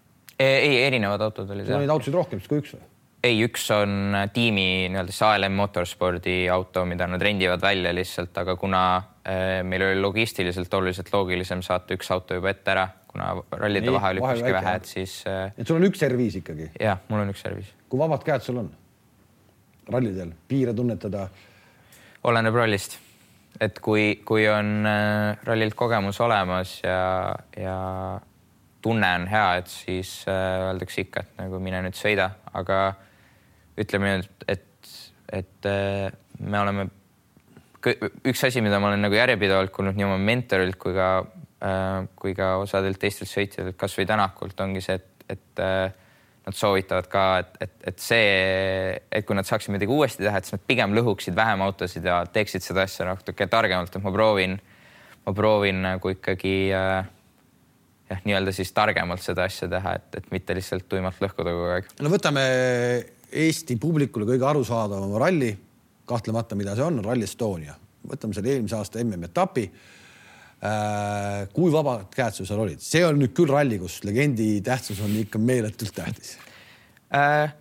Ei, erinevad autod olid. sul on neid autosid rohkem kui üks või? ei, üks on tiimi nii-öelda siis ALM Motorspordi auto, mida nad rendivad välja lihtsalt, aga kuna äh, meil oli logistiliselt oluliselt loogilisem saata üks auto juba ette ära, kuna rallide vahe oli üpriski vähe, et siis äh,. et sul on üks serviis ikkagi? jah, mul on üks serviis. kui vabad käed sul on rallidel, piire tunnetada? oleneb rallist, et kui, kui on äh, rallilt kogemus olemas ja, ja tunne on hea, et siis äh, öeldakse ikka, et nagu mine nüüd sõida, aga ütleme nüüd, et, et äh, me oleme, üks asi, mida ma olen nagu järjepidevalt kuulnud nii oma mentorilt kui ka äh,, kui ka osadelt teistelt sõitjatelt, kasvõi Tänakult ongi see, et, et nad soovitavad ka, et, et, et see, et kui nad saaksid midagi uuesti teha, et siis nad pigem lõhuksid vähem autosid ja teeksid seda asja natuke targemalt, et ma proovin, ma proovin nagu ikkagi äh, jah, nii-öelda siis targemalt seda asja teha, et, et mitte lihtsalt tuimalt lõhkuda kogu aeg. no võtame Eesti publikule kõige arusaadavama ralli, kahtlemata, mida see on, Rally Estonia. võtame selle eelmise aasta MM-etapi äh,. kui vabad käed sul seal olid, see on nüüd küll ralli, kus legendi tähtsus on ikka meeletult tähtis äh,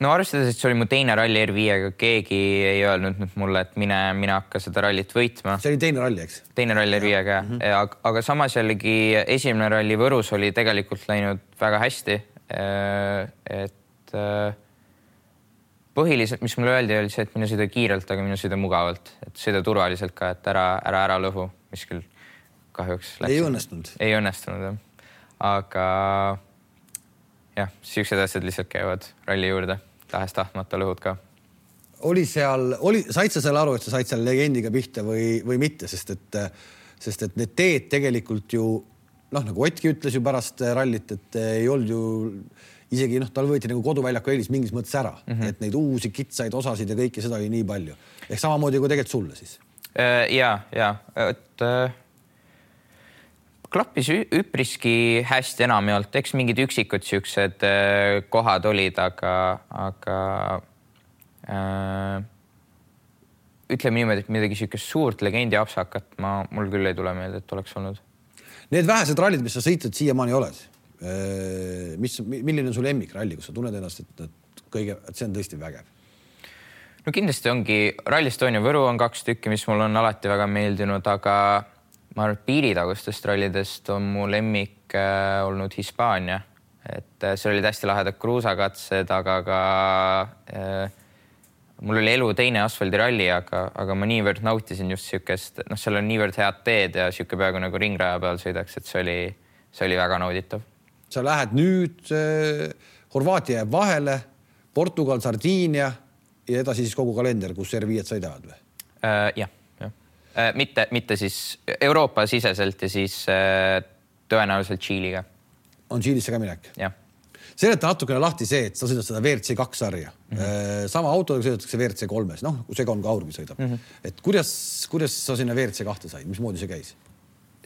no arvestades, et see oli mu teine ralli R5-ga, keegi ei öelnud nüüd mulle, et mine, mine hakka seda rallit võitma. see oli teine ralli, eks? teine ralli R5-ga mm, -hmm. aga, aga samas jällegi esimene ralli Võrus oli tegelikult läinud väga hästi. Äh, et äh, põhiliselt, mis mulle öeldi, oli see, et mine sõida kiirelt, aga mine sõida mugavalt, et sõida turvaliselt ka, et ära, ära ära lõhu, mis küll kahjuks. ei õnnestunud. ei õnnestunud jah, aga jah, siuksed asjad lihtsalt käivad ralli juurde tahes-tahtmata lõhud ka. oli seal, oli, said sa seal aru, et sa said seal legendiga pihta või, või mitte, sest et, sest et need teed tegelikult ju noh, nagu Ottki ütles ju pärast rallit, et ei olnud ju isegi noh, tal võeti nagu koduväljaku eelis mingis mõttes ära mm, -hmm. et neid uusi kitsaid osasid ja kõike seda oli nii palju ehk samamoodi kui tegelikult sulle siis. Äh, ja, ja et äh, klappis üpriski hästi enamjaolt, eks mingid üksikud siuksed äh, kohad olid, aga, aga äh, ütleme niimoodi, et midagi siukest suurt legendi apsakat ma, mul küll ei tule meelde, et oleks olnud. Need vähesed rallid, mis sa sõitnud siiamaani oled, äh, mis, milline on su lemmikralli, kus sa tunned ennast, et, et kõige, et see on tõesti vägev? no kindlasti ongi Rally Estonia Võru on kaks tükki, mis mulle on alati väga meeldinud, aga ma arvan, et piiritagustest rallidest on mu lemmik äh, olnud Hispaania, et äh, seal olid hästi lahedad kruusakatsed, aga ka äh, mul oli elu teine asfaldiralli, aga, aga ma niivõrd nautisin just niisugust, noh, seal on niivõrd head teed ja niisugune peaaegu nagu ringraja peal sõidaks, et see oli, see oli väga nauditav. sa lähed nüüd äh,, Horvaatia jääb vahele, Portugal, Sardiinia ja edasi siis kogu kalender, kus R5-d sõidavad või äh,? jah mitte, mitte siis Euroopa-siseselt ja siis äh, tõenäoliselt Tšiiliga. on Tšiilisse ka minek? jah seleta natukene lahti see, et sa sõidad seda WRC kaks sarja mm. -hmm. sama autoga sõidetakse WRC kolmes, noh, Segon Kaurgi sõidab mm. -hmm. et kuidas, kuidas sa sinna WRC kahte said, mismoodi see käis?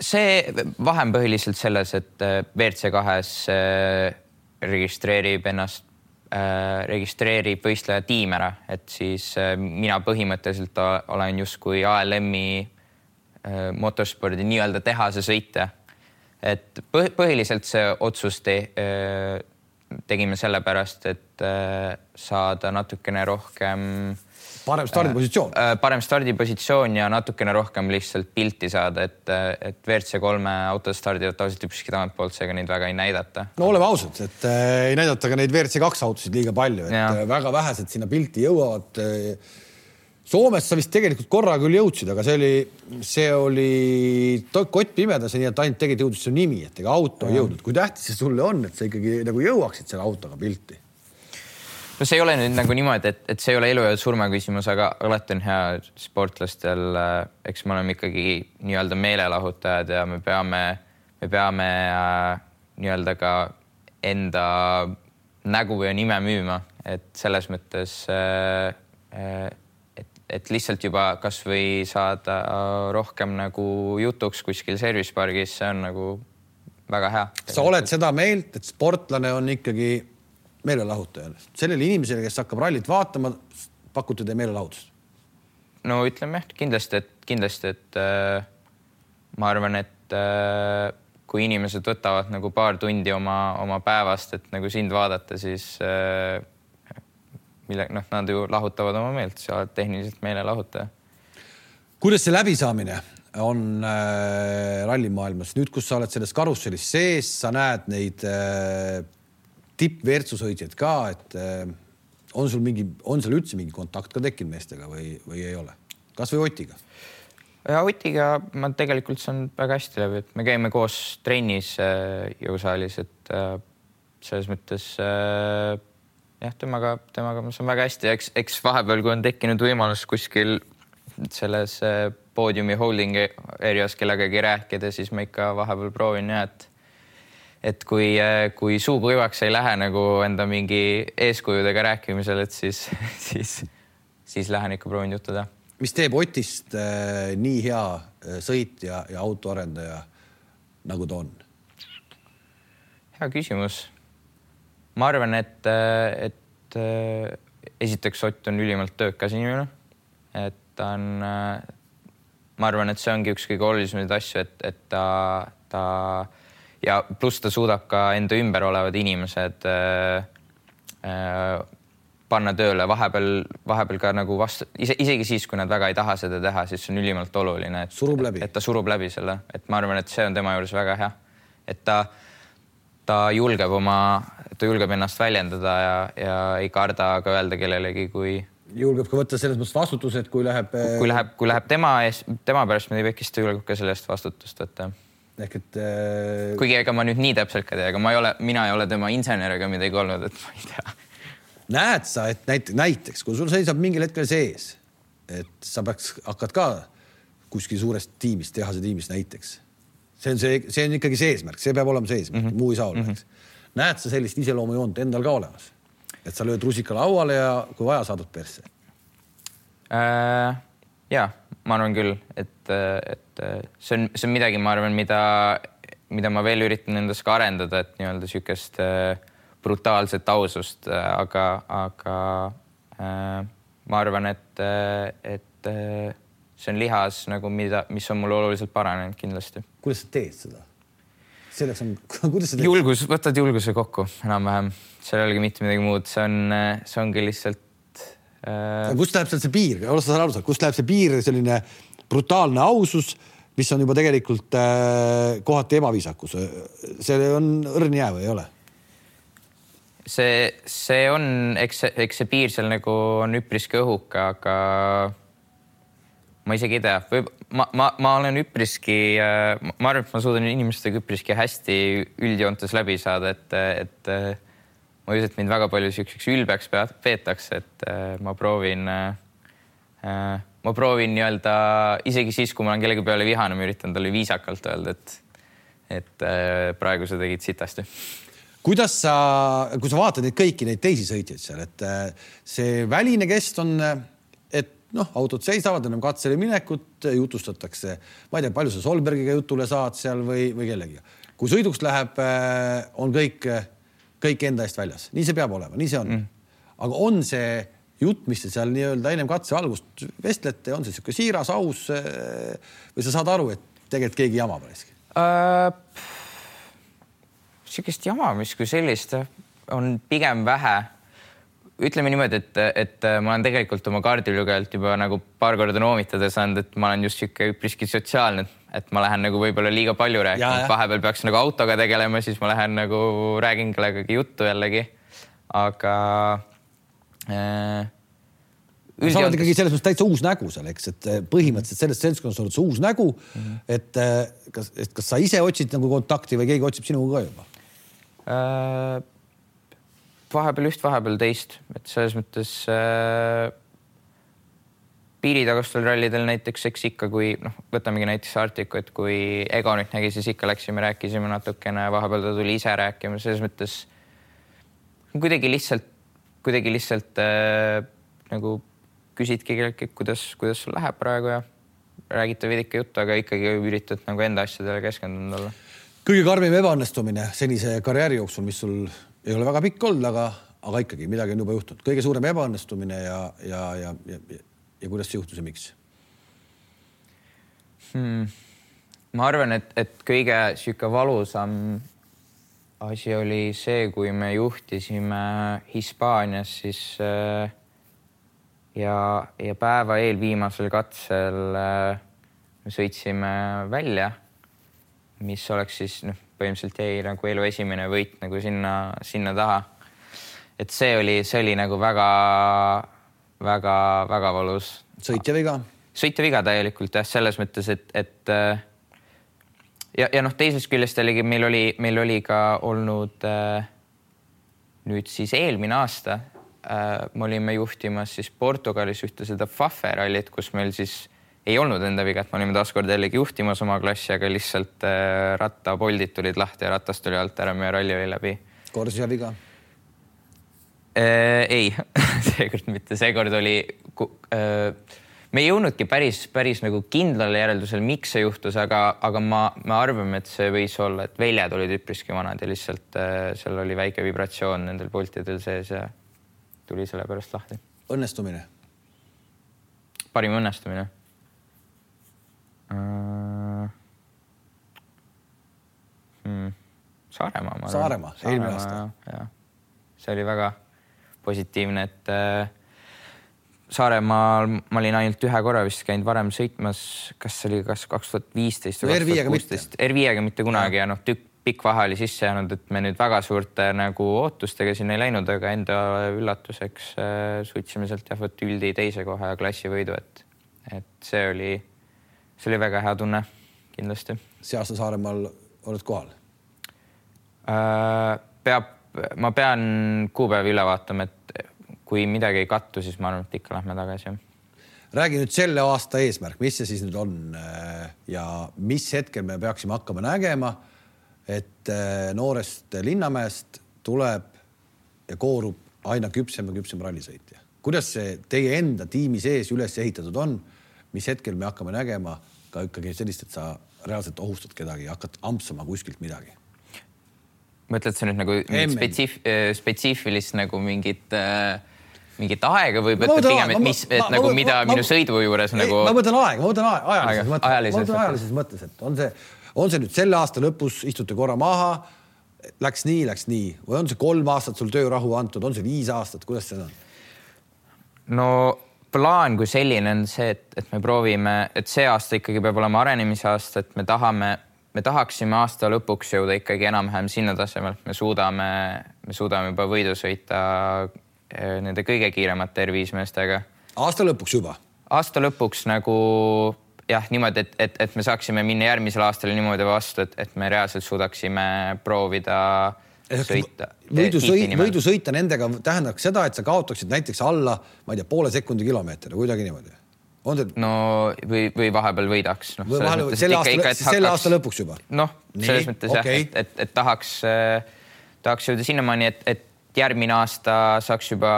see vahe on põhiliselt selles, et WRC kahes registreerib ennast äh,, registreerib võistleja tiim ära, et siis äh, mina põhimõtteliselt olen justkui ALM-i äh, motospordi nii-öelda tehase sõitja. et põhiliselt see otsus te, äh, tegime sellepärast, et äh, saada natukene rohkem parem stardipositsioon äh, äh,. parem stardipositsioon ja natukene rohkem lihtsalt pilti saada, et, äh, et WRC kolme autod stardivad tavaliselt üpriski tagantpoolt, seega neid väga ei näidata. no oleme ausad, et äh, ei näidata ka neid WRC kaks autosid liiga palju, et ja. Väga vähesed sinna pilti jõuavad äh, Soomes sa vist tegelikult korra küll jõudsid, aga see oli, see oli kott pimedas, nii et ainult tegelikult jõudis su nimi, et ega auto ei jõudnud. kui tähtis see sulle on, et sa ikkagi nagu jõuaksid selle autoga pilti? No see ei ole nüüd nagu niimoodi, et, et see ei ole elu ja surma küsimus, aga alati on hea sportlastel, äh, eks me oleme ikkagi nii-öelda meelelahutajad ja me peame, me peame äh, nii-öelda ka enda nägu ja nime müüma, et selles mõttes äh, et, et lihtsalt juba kasvõi saada rohkem nagu jutuks kuskil service pargis, see on nagu väga hea. sa oled seda meelt, et sportlane on ikkagi meelelahutajale, sellele inimesele, kes hakkab rallit vaatama, pakute te meelelahutust? no ütleme jah, kindlasti, et kindlasti, et äh, ma arvan, et äh, kui inimesed võtavad nagu paar tundi oma, oma päevast, et nagu sind vaadata, siis äh, mille noh, nad ju lahutavad oma meelt, sa oled tehniliselt meelelahutaja. kuidas see läbisaamine on äh, rallimaailmas nüüd, kus sa oled selles karussellis sees, sa näed neid äh, tippveertsusõitjaid ka, et äh, on sul mingi, on seal üldse mingi kontakt ka tekkinud meestega või, või ei ole? kasvõi Otiga? ja Otiga ma tegelikult saan väga hästi läbi, et me käime koos trennis äh, jõusaalis, et äh, selles mõttes jah, temaga, temaga ma saan väga hästi, eks, eks vahepeal, kui on tekkinud võimalus kuskil selles poodiumi holding areas kellegagi rääkida, siis ma ikka vahepeal proovin ja et et kui, äh, kui suu kuivaks ei lähe nagu enda mingi eeskujudega rääkimisel, et siis, siis, siis lähen ikka proovin juttu teha. mis teeb Otist äh, nii hea äh, sõitja ja autoarendaja, nagu ta on? hea küsimus. ma arvan, et, äh, et äh, esiteks Ott on ülimalt töökas inimene, et ta on äh,, ma arvan, et see ongi üks kõige olulisemaid asju, et, et ta, ta ja pluss ta suudab ka enda ümber olevad inimesed äh, äh, panna tööle. Vahepeal, vahepeal ka nagu vastu, ise, isegi siis, kui nad väga ei taha seda teha, siis on ülimalt oluline, et, et ta surub läbi selle, et ma arvan, et see on tema juures väga hea, et ta, ta julgeb oma, ta julgeb ennast väljendada ja, ja ei karda ka öelda kellelegi, kui julgeb ka võtta selles mõttes vastutuse, et kui läheb. kui läheb, kui läheb tema ees, tema pärast midagi pekki, siis ta julgeb ka selle eest vastutust võtta ehk et äh.... kuigi ega ma nüüd nii täpselt ka ei tea, ega ma ei ole, mina ei ole tema insener ega midagi olnud, et ma ei tea. näed sa, et näiteks, näiteks kui sul seisab mingil hetkel sees, et sa peaks, hakkad ka kuskil suures tiimis, tehase tiimis näiteks. see on see, see on ikkagi see eesmärk, see peab olema see eesmärk mm, -hmm. muu ei saa olla mm, -hmm. eks. näed sa sellist iseloomujoont endal ka olemas, et sa lööd rusika lauale ja kui vaja, saadad persse äh,? ja ma arvan küll, et, et see on, see on midagi, ma arvan, mida, mida ma veel üritan endas ka arendada, et nii-öelda niisugust äh, brutaalset ausust, aga, aga äh, ma arvan, et, et see on lihas nagu, mida, mis on mul oluliselt paranenud kindlasti. kuidas sa teed seda? selleks on, kuidas sa teed? julgus, võtad julguse kokku enam-vähem, seal ei olegi mitte midagi muud, see on, see ongi lihtsalt Äh, kust läheb seal see piir, oled sa aru saanud, kust läheb see piir, selline brutaalne ausus, mis on juba tegelikult äh, kohati ebaviisakus, see on õrn jää või ei ole? see, see on, eks, eks see piir seal nagu on üpriski õhuke, aga ma isegi ei tea, või ma, ma, ma olen üpriski, äh, ma arvan, et ma suudan inimestega üpriski hästi üldjoontes läbi saada, et, et ma ei usu, et mind väga palju siukseks ülbeks peetakse, et äh, ma proovin, äh, äh, ma proovin nii-öelda isegi siis, kui ma olen kellegi peale vihane, ma üritan talle viisakalt öelda, et, et praegu sa tegid sitasti kuidas sa, kui sa vaatad neid kõiki neid teisi sõitjaid seal, et see väline kest on, et noh, autod seisavad ennem katsele minekut, jutustatakse, ma ei tea, palju sa Solbergiga jutule saad seal või, või kellegiga. kui sõiduks läheb, on kõik kõik enda eest väljas, nii see peab olema, nii see on mm.. aga on see jutt, mis te seal nii-öelda ennem katse algust vestlete, on see niisugune siiras, aus või sa saad aru, et tegelikult keegi jamab raisk uh,? sihukest jamamist kui sellist on pigem vähe. ütleme niimoodi, et, et ma olen tegelikult oma kaardilugejalt juba nagu paar korda noomitada saanud, et ma olen just sihuke üpriski sotsiaalne, et ma lähen nagu võib-olla liiga palju rääkima, vahepeal peaks nagu autoga tegelema, siis ma lähen nagu räägin kellegagi juttu jällegi. aga äh, sa oled ikkagi selles mõttes täitsa uus nägu seal, eks, et eh, põhimõtteliselt selles seltskonnas oled sa uus nägu mm. -hmm. et eh, kas, et kas sa ise otsid nagu kontakti või keegi otsib sinuga ka juba äh,? vahepeal üht, vahepeal teist, et selles mõttes äh, piiritagustel rallidel näiteks, eks ikka, kui noh, võtamegi näiteks Artiku, et kui Ego nüüd nägi, siis ikka läksime, rääkisime natukene, vahepeal ta tuli ise rääkima, selles mõttes kuidagi lihtsalt, kuidagi lihtsalt äh, nagu küsidki kelleltki, kuidas, kuidas sul läheb praegu ja räägite veidike juttu, aga ikkagi üritad nagu enda asjadele keskendunud olla. kõige karmim ebaõnnestumine senise karjääri jooksul, mis sul ei ole väga pikk olnud, aga, aga ikkagi midagi on juba juhtunud, kõige suurem ebaõnnestumine ja, ja, ja, ja, ja, ja kuidas see juhtus ja miks hmm.? ma arvan, et, et kõige sihuke valusam asi oli see, kui me juhtisime Hispaanias siis äh, ja, ja päeva eelviimasel katsel äh, me sõitsime välja, mis oleks siis noh, põhimõtteliselt jäi nagu elu esimene võit nagu sinna, sinna taha. et see oli, see oli nagu väga-väga-väga valus. sõitja viga? sõitja viga täielikult jah, selles mõttes, et, et äh, ja, ja noh, teisest küljest jällegi meil oli, meil oli ka olnud äh, nüüd siis eelmine aasta äh, me olime juhtimas siis Portugalis ühte seda Fafe rallit, kus meil siis ei olnud enda viga, et me olime taaskord jällegi juhtimas oma klassi, aga lihtsalt rattapoldid tulid lahti ja ratas tuli alt ära, meie ralli oli läbi. Corsia viga? Ei seekord mitte, seekord oli äh, me ei jõudnudki päris, päris nagu kindlale järeldusele, miks see juhtus, aga, aga ma, me arvame, et see võis olla, et väljad olid üpriski vanad ja lihtsalt äh, seal oli väike vibratsioon nendel pultidel sees ja tuli selle pärast lahti. õnnestumine? parim õnnestumine uh,? Hmm. Saaremaa. Saaremaa, eelmine aasta. see oli väga positiivne, et äh, Saaremaal ma olin ainult ühe korra vist käinud varem sõitmas, kas see oli kas kaks tuhat viisteist või kaks tuhat kuusteist, R5-ga mitte kunagi ja, ja noh, tükk pikk vahe oli sisse jäänud, et me nüüd väga suurte nagu ootustega sinna ei läinud, aga enda üllatuseks äh, suutsime sealt jah võtta üldi teise koha ja klassivõidu, et, et see oli, see oli väga hea tunne kindlasti. see aasta Saaremaal oled kohal äh,? peab, ma pean kuupäevi üle vaatama, et kui midagi ei kattu, siis ma arvan, et ikka lähme tagasi räägi nüüd selle aasta eesmärk, mis see siis nüüd on äh, ja mis hetkel me peaksime hakkama nägema et äh, noorest Linnamäest tuleb ja koorub aina küpsem ja küpsem rallisõitja. kuidas see teie enda tiimi sees üles ehitatud on, mis hetkel me hakkame nägema ka ikkagi sellist, et sa reaalselt ohustad kedagi ja hakkad ampsama kuskilt midagi? Mõtled sa nüüd nagu spetsiif-, äh, spetsiifilist nagu mingit äh, mingit aega või mõtled pigem, et mis, et ma, nagu ma, mida ma, minu sõidu juures ei, nagu. ma mõtlen aega, ma mõtlen aega, ajalises mõttes, ma mõtlen ajalises mõttes, et on see on see nüüd selle aasta lõpus, istute korra maha, läks nii, läks nii või on see kolm aastat sul töörahu antud, on see viis aastat, kuidas see on? no plaan kui selline on see, et, et me proovime, et see aasta ikkagi peab olema arenemise aasta, et me tahame, me tahaksime aasta lõpuks jõuda ikkagi enam-vähem sinna tasemele, et me suudame, me suudame juba võidu sõita eh, nende kõige kiiremate R5 meestega. aasta lõpuks juba? aasta lõpuks nagu jah, niimoodi, et, et, et me saaksime minna järgmisel aastal niimoodi vastu, et, et me reaalselt suudaksime proovida sõita. võidu sõita, võidu sõita nendega tähendaks seda, et sa kaotaksid näiteks alla, ma ei tea, poole sekundi kilomeetri, kuidagi niimoodi. On see? no või, või vahepeal võidaks no,. selle aasta, hakkaks... selle aasta lõpuks juba? noh, selles mõttes okay. jah, et, et, et tahaks äh,, tahaks jõuda sinnamaani, et, et järgmine aasta saaks juba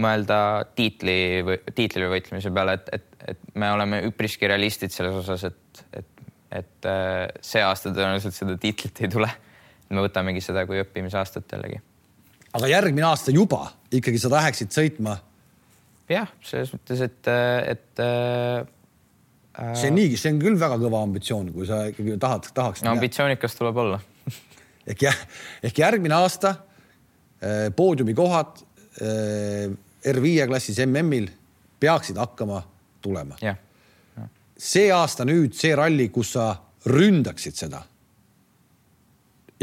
mõelda tiitli või tiitlile võitlemise peale, et, et, et me oleme üpriski realistid selles osas, et, et, et äh, see aasta tõenäoliselt seda tiitlit ei tule. me võtamegi seda kui õppimisaastat jällegi. aga järgmine aasta juba ikkagi sa läheksid sõitma? Jah, selles mõttes, et, et äh, see on niigi, see on küll väga kõva ambitsioon, kui sa ikkagi tahad, tahaks no,. ambitsioonikas tuleb olla ehk jah, ehk järgmine aasta äh, poodiumikohad äh, R5 klassis MM-il peaksid hakkama tulema. see aasta nüüd see ralli, kus sa ründaksid seda,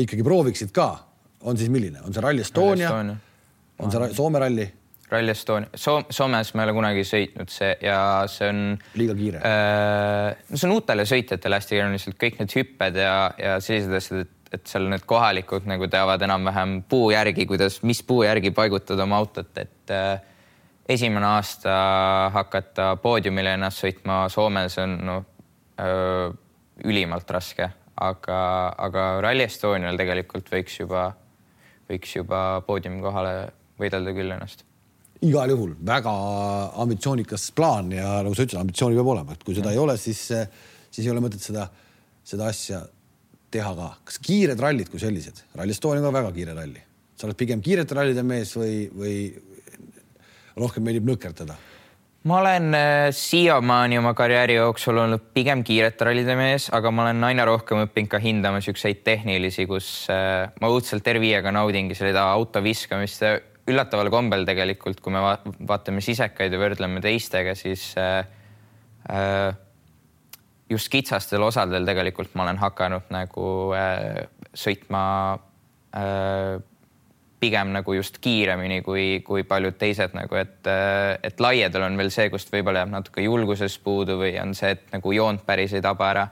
ikkagi prooviksid ka, on siis milline, on see Rally Estonia, Estonia., on see Soome ralli? Rally Estonia Soom, Soomes ma ei ole kunagi sõitnud see ja see on. liiga kiire äh,. no see on uutele sõitjatele hästi keeruline, lihtsalt kõik need hüpped ja, ja sellised asjad, et, et seal need kohalikud nagu teavad enam-vähem puu järgi, kuidas, mis puu järgi paigutada oma autot, et äh, esimene aasta hakata poodiumile ennast sõitma Soomes on no, öö, ülimalt raske, aga, aga Rally Estonial tegelikult võiks juba, võiks juba poodiumi kohale võidelda küll ennast. Igal juhul väga ambitsioonikas plaan ja nagu sa ütlesid, ambitsiooni peab olema, et kui seda ja. ei ole, siis, siis ei ole mõtet seda, seda asja teha ka. kas kiired rallid kui sellised, Rally Estonia on ka väga kiire ralli, sa oled pigem kiirete rallide mees või, või rohkem meeldib lõkerdada? ma olen äh, siiamaani oma karjääri jooksul olnud pigem kiirete rallide mees, aga ma olen aina rohkem õppinud ka hindama siukseid tehnilisi, kus äh, ma õudselt R5-ga naudingi seda auto viskamist üllataval kombel tegelikult, kui me vaatame sisekaid ja võrdleme teistega, siis äh, just kitsastel osadel tegelikult ma olen hakanud nagu sõitma pigem nagu just kiiremini kui, kui paljud teised nagu, et, et laiadel on veel see, kust võib-olla jääb natuke julgusest puudu või on see, et nagu joont päris ei taba ära.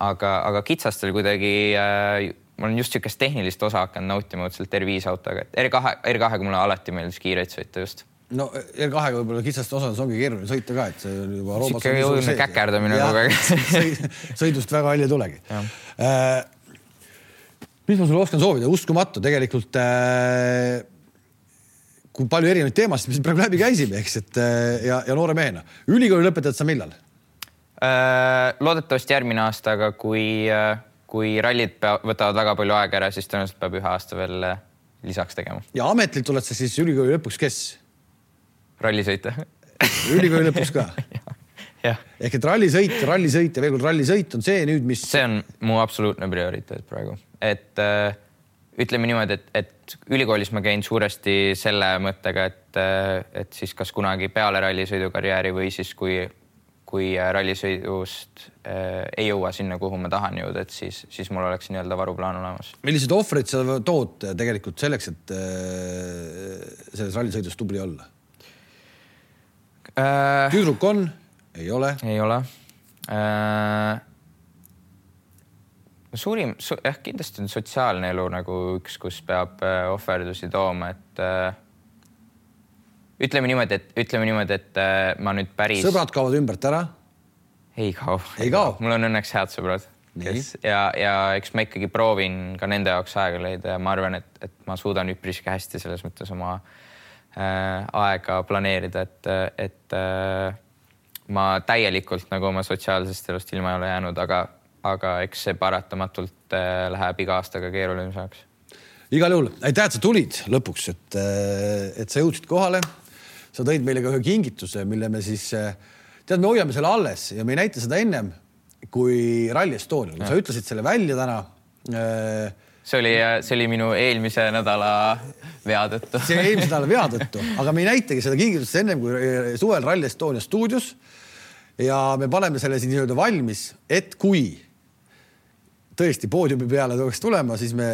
aga, aga kitsastel kuidagi äh, ma olen just niisugust tehnilist osa hakanud nautima otseselt R5 autoga, et R2, R2-ga mulle alati meeldis kiireid sõita just no R2-ga võib-olla kitsastes osades ongi keeruline sõita ka, et see on juba. sihuke jõuline käkerdamine kogu aeg sõidust väga välja ei tulegi mis ma sulle oskan soovida, uskumatu tegelikult äh, kui palju erinevaid teemasid siin praegu läbi käisime, eks, et äh, ja, ja noore mehena. ülikooli lõpetad sa millal äh,? loodetavasti järgmine aasta, aga kui äh,, kui rallid võtavad väga palju aega ära, siis tõenäoliselt peab ühe aasta veel äh, lisaks tegema. ja ametlikult oled sa siis ülikooli lõpuks kes? rallisõitja ülikooli lõpuks ka ehk et rallisõit, rallisõit ja veel kord rallisõit on see nüüd, mis. see on mu absoluutne prioriteet praegu, et äh, ütleme niimoodi, et, et ülikoolis ma käin suuresti selle mõttega, et, äh, et siis kas kunagi peale rallisõidukarjääri või siis kui, kui rallisõidust äh, ei jõua sinna, kuhu ma tahan jõuda, et siis, siis mul oleks nii-öelda varuplaan olemas. milliseid ohvreid sa tood tegelikult selleks, et äh, selles rallisõidus tubli olla äh...? tüdruk on ei ole? ei ole äh,. suurim su,, jah, kindlasti on sotsiaalne elu nagu üks, kus peab äh, ohverdusi tooma, et äh, ütleme niimoodi, et ütleme niimoodi, et äh, ma nüüd päris. sõbrad kaovad ümbert ära? ei kao. ei kao? mul on õnneks head sõbrad, kes ja, ja eks ma ikkagi proovin ka nende jaoks aega leida ja ma arvan, et, et ma suudan üpriski hästi selles mõttes oma äh, aega planeerida, et, et äh, ma täielikult nagu oma sotsiaalsest elust ilma ei ole jäänud, aga, aga eks see paratamatult äh, läheb iga aastaga keerulisemaks. igal juhul aitäh, et sa tulid lõpuks, et, äh, et sa jõudsid kohale. Sa tõid meile ka ühe kingituse, mille me siis, äh, tead, me hoiame selle alles ja me ei näita seda ennem kui Rally Estonial, sa ütlesid selle välja täna see oli, see oli minu eelmise nädala vea tõttu. see eelmise nädala vea tõttu, aga me ei näitagi seda kingitust ennem kui suvel Rally Estonia stuudios. Ja me paneme selle siis nii-öelda valmis, et kui tõesti poodiumi peale peaks tulema, siis me,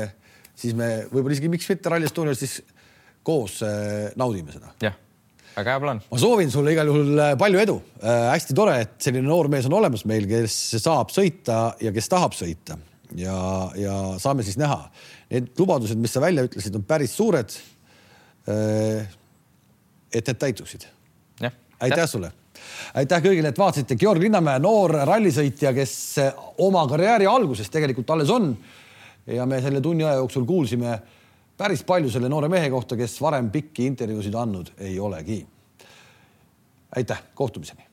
siis me võib-olla isegi miks mitte Rally Estonial siis koos naudime seda. jah, väga hea plaan. ma soovin sulle igal juhul äh, palju edu äh,. hästi tore, et selline noor mees on olemas meil, kes saab sõita ja kes tahab sõita ja, ja saame siis näha. Need lubadused, mis sa välja ütlesid, on päris suured äh,. et need täituksid. aitäh sulle aitäh kõigile, et vaatasite. Georg Linnamäe, noor rallisõitja, kes oma karjääri alguses tegelikult alles on. ja me selle tunni aja jooksul kuulsime päris palju selle noore mehe kohta, kes varem pikki intervjuusid andnud ei olegi. aitäh, kohtumiseni